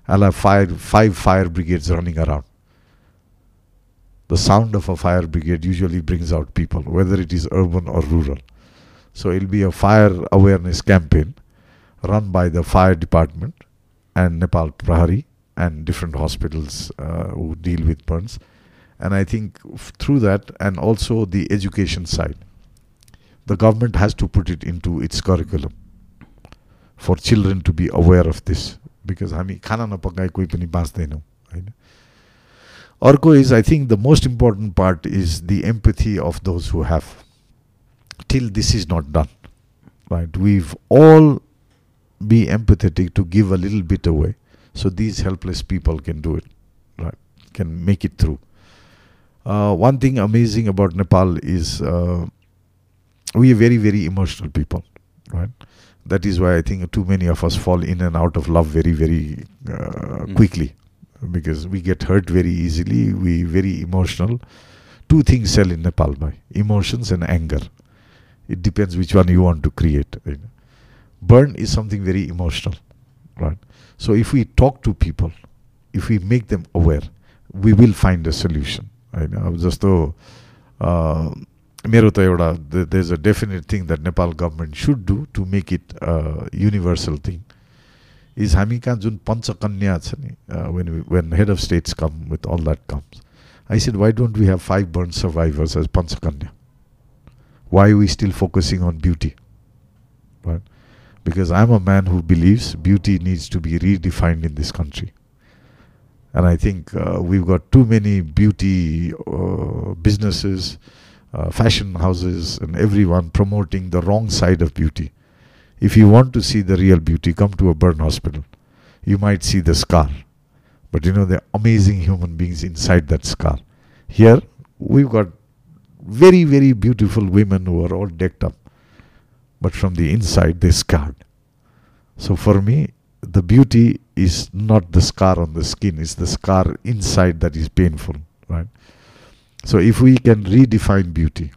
I'll have five, five fire brigades running around. The sound of a fire brigade usually brings out people, whether it is urban or rural. So it'll be a fire awareness campaign run by the fire department and Nepal Prahari and different hospitals uh, who deal with burns. And I think f- through that, and also the education side, the government has to put it into its curriculum for children to be aware of this. Because हामी खाना नपकाए कोही पनि बाँच्दैनौँ होइन अर्को is I think the most important part is the empathy of those who have till this is not done right we've all be empathetic to give a little bit away so these helpless people can do it right can make it through uh, one thing amazing about nepal is uh, we are very very emotional people right? That is why i think too many of us fall in and out of love very very uh, quickly. Because we get hurt very easily we very emotional. Two things sell in nepal by emotions and anger. It depends which one you want to create burn is something very emotional right? So if we talk to people if we make them aware we will find a solution होइन अब जस्तो uh, मेरो त एउटा there is a definite thing that Nepal government should do to make it universal thing is हामी कहाँ जुन पञ्चकन्या छ नि when when head of states come with all that comes I said why don't we have five burn survivors as Panchakanya why we still focusing on beauty right? Because I'm a man who believes beauty needs to be redefined in this country. and I think uh, we've got too many beauty uh, businesses, uh, fashion houses, and everyone promoting the wrong side of beauty. If you want to see the real beauty, come to a burn hospital. You might see the scar. But you know, there are amazing human beings inside that scar. Here, we've got very, very beautiful women who are all decked up but from the inside they're scarred. So for me, the beauty is not the scar on the skin, it's the scar inside that is painful, right? So if we can redefine beauty,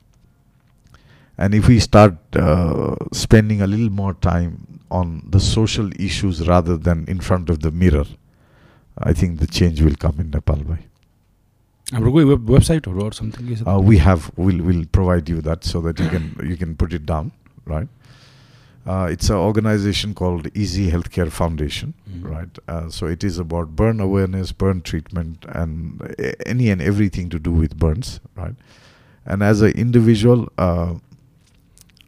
and if we start uh, spending a little more time on the social issues rather than in front of the mirror, I think the change will come in Nepal. Bhai. हाम्रो कोही web वेबसाइटहरू अरू something के छ Uh, we have we'll will provide you that so that you can you can put it down, right? Uh, it's an organization called Easy Healthcare Foundation, Mhm. right? Uh, so it is about burn awareness, burn treatment, and a- any and everything to do with burns, right? And as an individual, uh,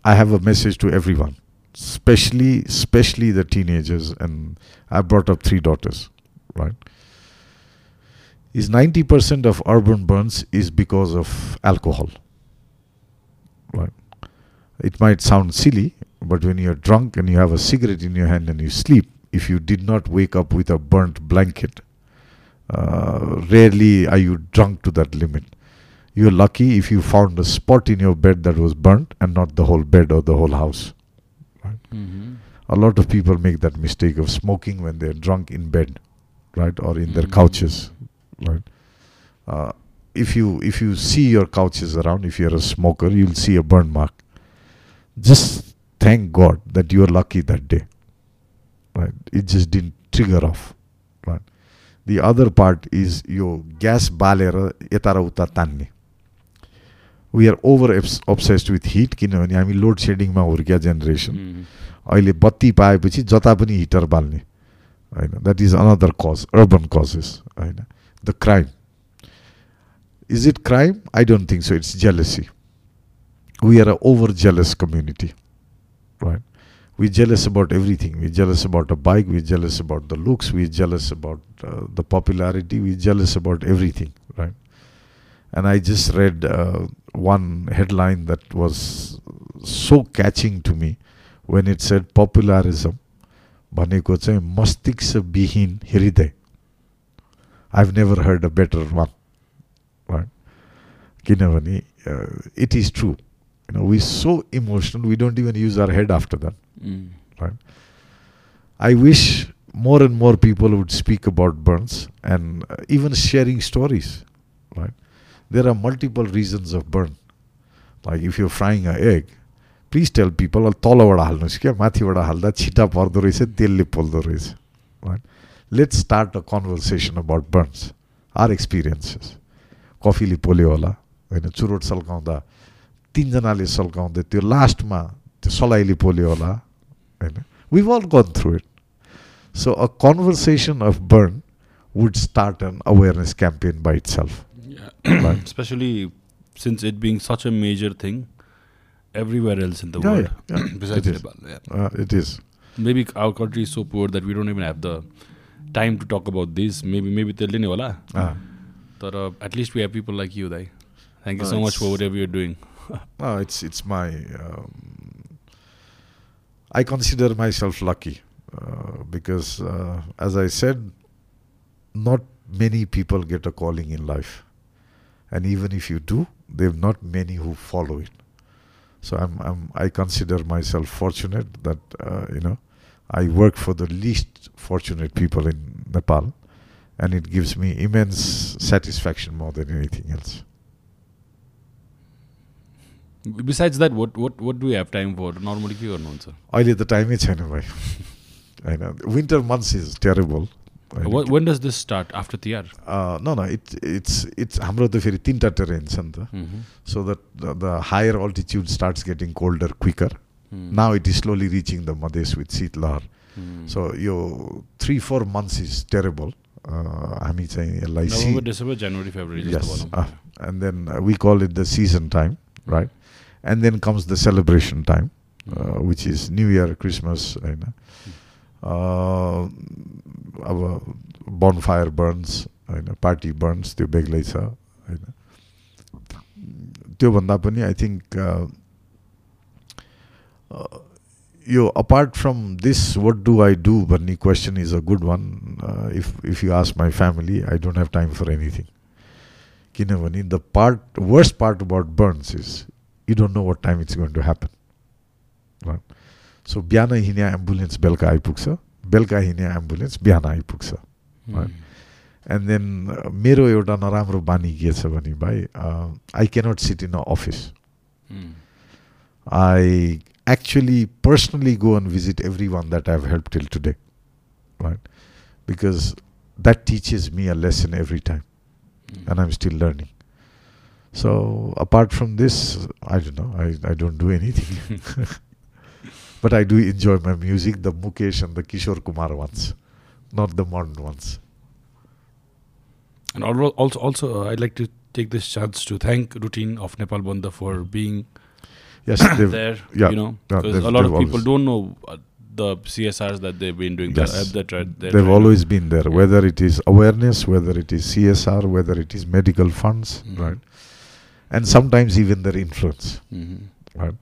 I have a message to everyone, especially especially the teenagers. And I brought up three daughters, right? Is ninety percent of urban burns is because of alcohol, right? It might sound silly, but when you're drunk and you have a cigarette in your hand and you sleep, if you did not wake up with a burnt blanket, uh, rarely are you drunk to that limit. You're lucky if you found a spot in your bed that was burnt and not the whole bed or the whole house. Mhm. A lot of people make that mistake of smoking when they're drunk in bed, right, or in their Mm. couches, right. Uh, if you if you see your couches around, if you're a smoker, you'll see a burn mark. Just thank God that you're lucky that day, right. It just didn't trigger off, right. The other part is yo gas बालेर यता र उता तान्ने we are over obsessed with hit किनभने हामी load सेडिङमा हुर्किया generation Mhm. अहिले बत्ती पाएपछि जता पनि हिटर बाल्ने होइन द्याट इज अनदर कज अर्बन कजेस होइन the crime is it crime I don't think so it's jealousy we are an over jealous community, right? We're jealous about everything. We're jealous about a bike. We're jealous about the looks. We're jealous about uh, the popularity. We're jealous about everything, right? And I just read uh, one headline that was so catching to me when it said popularism भनेको चाहिँ मस्तिष्कविहीन हृदय I've never heard a better one, right? किनभने it is true you know we're so emotional we don't even use our head after that Mm. right i wish more and more people would speak about burns and uh, even sharing stories right there are multiple reasons of burn like if you're frying an egg please tell people तलबाट हाल्नुहोस् क्या माथिबाट हाल्दा छिटा पर्दो रहेछ तेलले पोल्दो रहेछ right let's start a conversation about Burns are experiences कफीले पोल्यो होला होइन चुरोट सल्काउँदा तिनजनाले सल्काउँदा त्यो लास्टमा त्यो सलाइले पोल्यो होला होइन we all gone through it so a conversation of burn would start an awareness campaign by itself. Yeah. Right. Especially since it being such a major thing everywhere else in the Yeah, world, (coughs) yeah, yeah. besides It is. Nepal. Yeah. Uh, it is. Maybe our country is so poor that we don't even have the time to talk about this. Maybe maybe त्यसले नै होला Uh, तर at least we have people like you, Dai. Thank you No, so much for it's- whatever you're doing. (laughs) no, it's it's my. Um, I consider myself lucky uh, because, uh, as I said, not many people get a calling in life, and even if you do, there are not many who follow it. So I'm, I'm I consider myself fortunate that uh, you know I work for the least fortunate people in Nepal, and it gives me immense satisfaction more than anything else. Besides that, what what what do we have time for? Normally के गर्नुहुन्छ? अहिले त टाइमै छैन भाइ होइन winter months is terrible When does this start? After TR? न न इट इट्स इट्स हाम्रो त फेरि तिनवटा टेरेन छ नि त. So that the higher altitude starts getting colder quicker. Now it is slowly reaching the Madhesh with शीत लहर. So yo three four months is terrible हामी चाहिँ यसलाई सी November, December, January, February. just Yes, the bottom. uh, and then uh, we call it the season time, right? And then comes the celebration time, uh, which is New Year, Christmas, होइन Uh, अब bonfire burns होइन party Burns त्यो बेग्लै छ होइन त्योभन्दा पनि I think yo apart from this what do I do भन्ने question is a good one if if you ask my family I don't have time for anything किनभने the part worst part about burns is you don't know what time it's going to happen सो बिहान हिँड्ने ambulance बेलुका आइपुग्छ बेलुका हिँड्ने ambulance बिहान आइपुग्छ Hmm. And then मेरो एउटा नराम्रो बानी के छ भने भाइ I cannot sit in a office Hmm. I actually personally go and visit everyone that I've helped till today, right? Because that teaches me a lesson every time, Hmm. and I'm still learning. So apart from this, I don't know. I, I don't do anything, (laughs) (laughs) but I do enjoy my music, the Mukesh and the Kishore Kumar ones, not the modern ones. And also, also, uh, I'd like to take this chance to thank Routine of Nepal Banda for being (coughs) Yes, (coughs) there. yeah, you know, because they've- a lot of people always- don't know uh, the CSRs that they've been doing. Yes. That, they're they've trying always been there, Yeah. whether it is awareness, whether it is CSR, whether it is medical funds, Mhm. right? And sometimes even their influence, Mhm. right?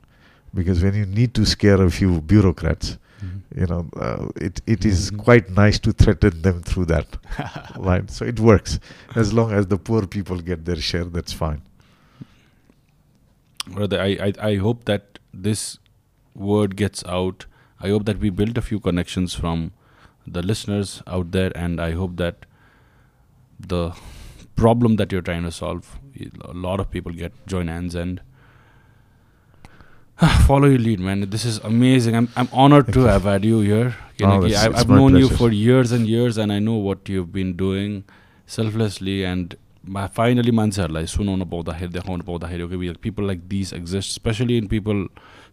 Because when you need to scare a few bureaucrats, Mhm. you know, uh, it, it is Mhm. quite nice to threaten them through that, (laughs) right? So it works. As long as the poor people get their share, that's fine. Rather, I, I, I hope that this word gets out. I hope that we build a few connections from the listeners out there, and I hope that the problem that you're trying to solve, a lot of people get join hands and follow your lead, man. This is amazing. I'm I'm honored Thank to you. have had you here. Oh, it's- my known you pleasure. for years and years, and I know what you've been doing selflessly and finally मान्छेहरूलाई सुनाउन पाउँदाखेरि देखाउन पाउँदाखेरि okay people like this exist specially in people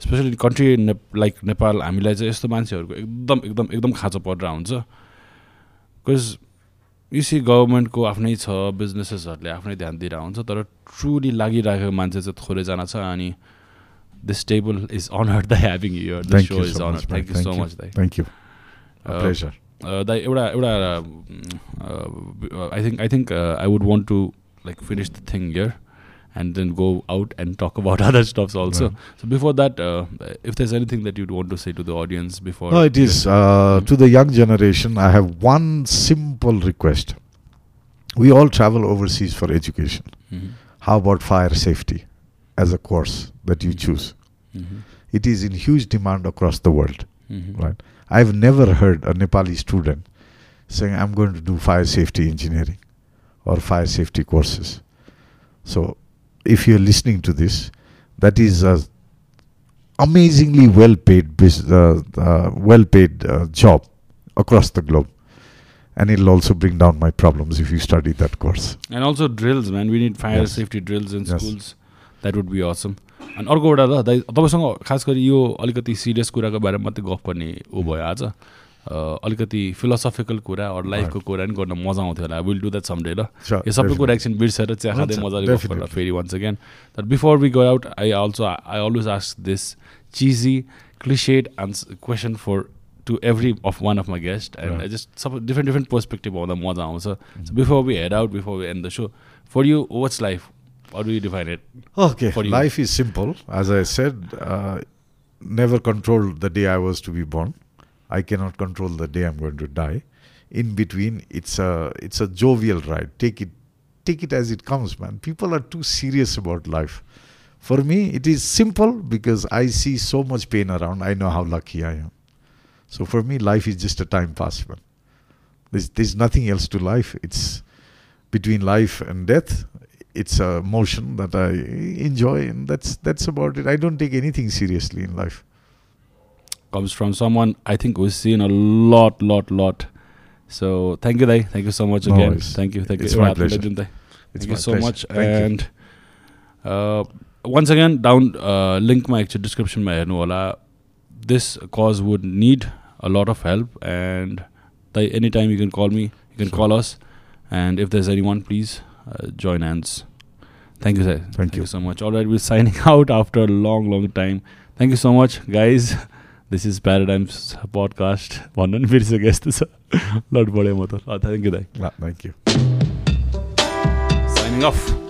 specially in country ने like Nepal हामीलाई चाहिँ यस्तो मान्छेहरूको एकदम एकदम एकदम खाँचो परेर हुन्छ बिकज युसी गभर्मेन्टको आफ्नै छ बिजनेसेसहरूले आफ्नै ध्यान दिइरहेको दिइरहन्छ तर ट्रुली लागिरहेको मान्छे चाहिँ थोरैजना छ अनि this table is honour the having you the so is honour thank you so much Dai thank you दाइ एउटा एउटा I think I think I would want to like finish the thing yeah and then go out and talk about (laughs) other stuffs also. Right. So before that, uh, if there's anything that you'd want to say to the audience before, No, it is uh, to the young generation. I have one simple request. We all travel overseas for education. Mhm. How about fire safety as a course that you choose? Mhm. It is in huge demand across the world. Mhm. Right. I've never heard a Nepali student saying, I'm going to do fire safety engineering or fire safety courses. So, if you're listening to this, that is a amazingly well paid bus- uh, uh, well paid uh, job across the globe. And it'll also bring down my problems if you study that course. And also drills, man. We need fire Yes. safety drills in Yes. schools. That would be awesome. अनि अर्को एउटा दाइ तपाईँसँग खास गरी यो अलिकति serious कुराको बारेमा मात्रै गफ गर्ने ऊ भयो आज अलिकति फिलोसफिकल कुरा अरू लाइफको कुरा पनि गर्न मजा आउँथ्यो होला विल डु द्याट समडे ल यो सबै कुरा. एकछिन बिर्सेर चिया खाँदै मजाले. फेरि वान्स अगेन तर before we go out I also I always ask this cheesy clichéd ones question for to every of one of my guest and Right. Just सबै different different perspective आउँदा मजा आउँछ before we head out before we end the so for you what's life you define it? Okay, For you. life is simple. As I said, uh, never controlled the day I I cannot control the day I'm going to die. In between, it's a it's a jovial ride. Take it, take it as it comes, man. People are too serious about life. For me, it is simple because I see so much pain around. I know how lucky I am. So for me, life is just a time pass, man. There's there's nothing else to life. It's between life and death it's a motion that I enjoy, and that's that's about it. I don't take anything seriously in life comes from someone I think we've seen a lot, lot, lot. So thank you, Dai. Thank you so much no again. Thank you. Thank it's you. My pleasure. Legend, thank it's you my so pleasure. much. Thank and uh, once again, down uh, link my actual description. My. This cause would need a lot of help. And Dai, anytime you can call me, you can sure. call us. And if there's anyone, please uh, join hands. Thank you, sir. Thank, thank you. you so much. All right, we're signing (laughs) out after a long, long time. Thank you so much, guys. (laughs) This is paradigms podcast भन्नु नि बिर्सक्यो यस्तो छ लड बढ्यो म त thank you दाइ थ्याङ्क यू साइनिङ अफ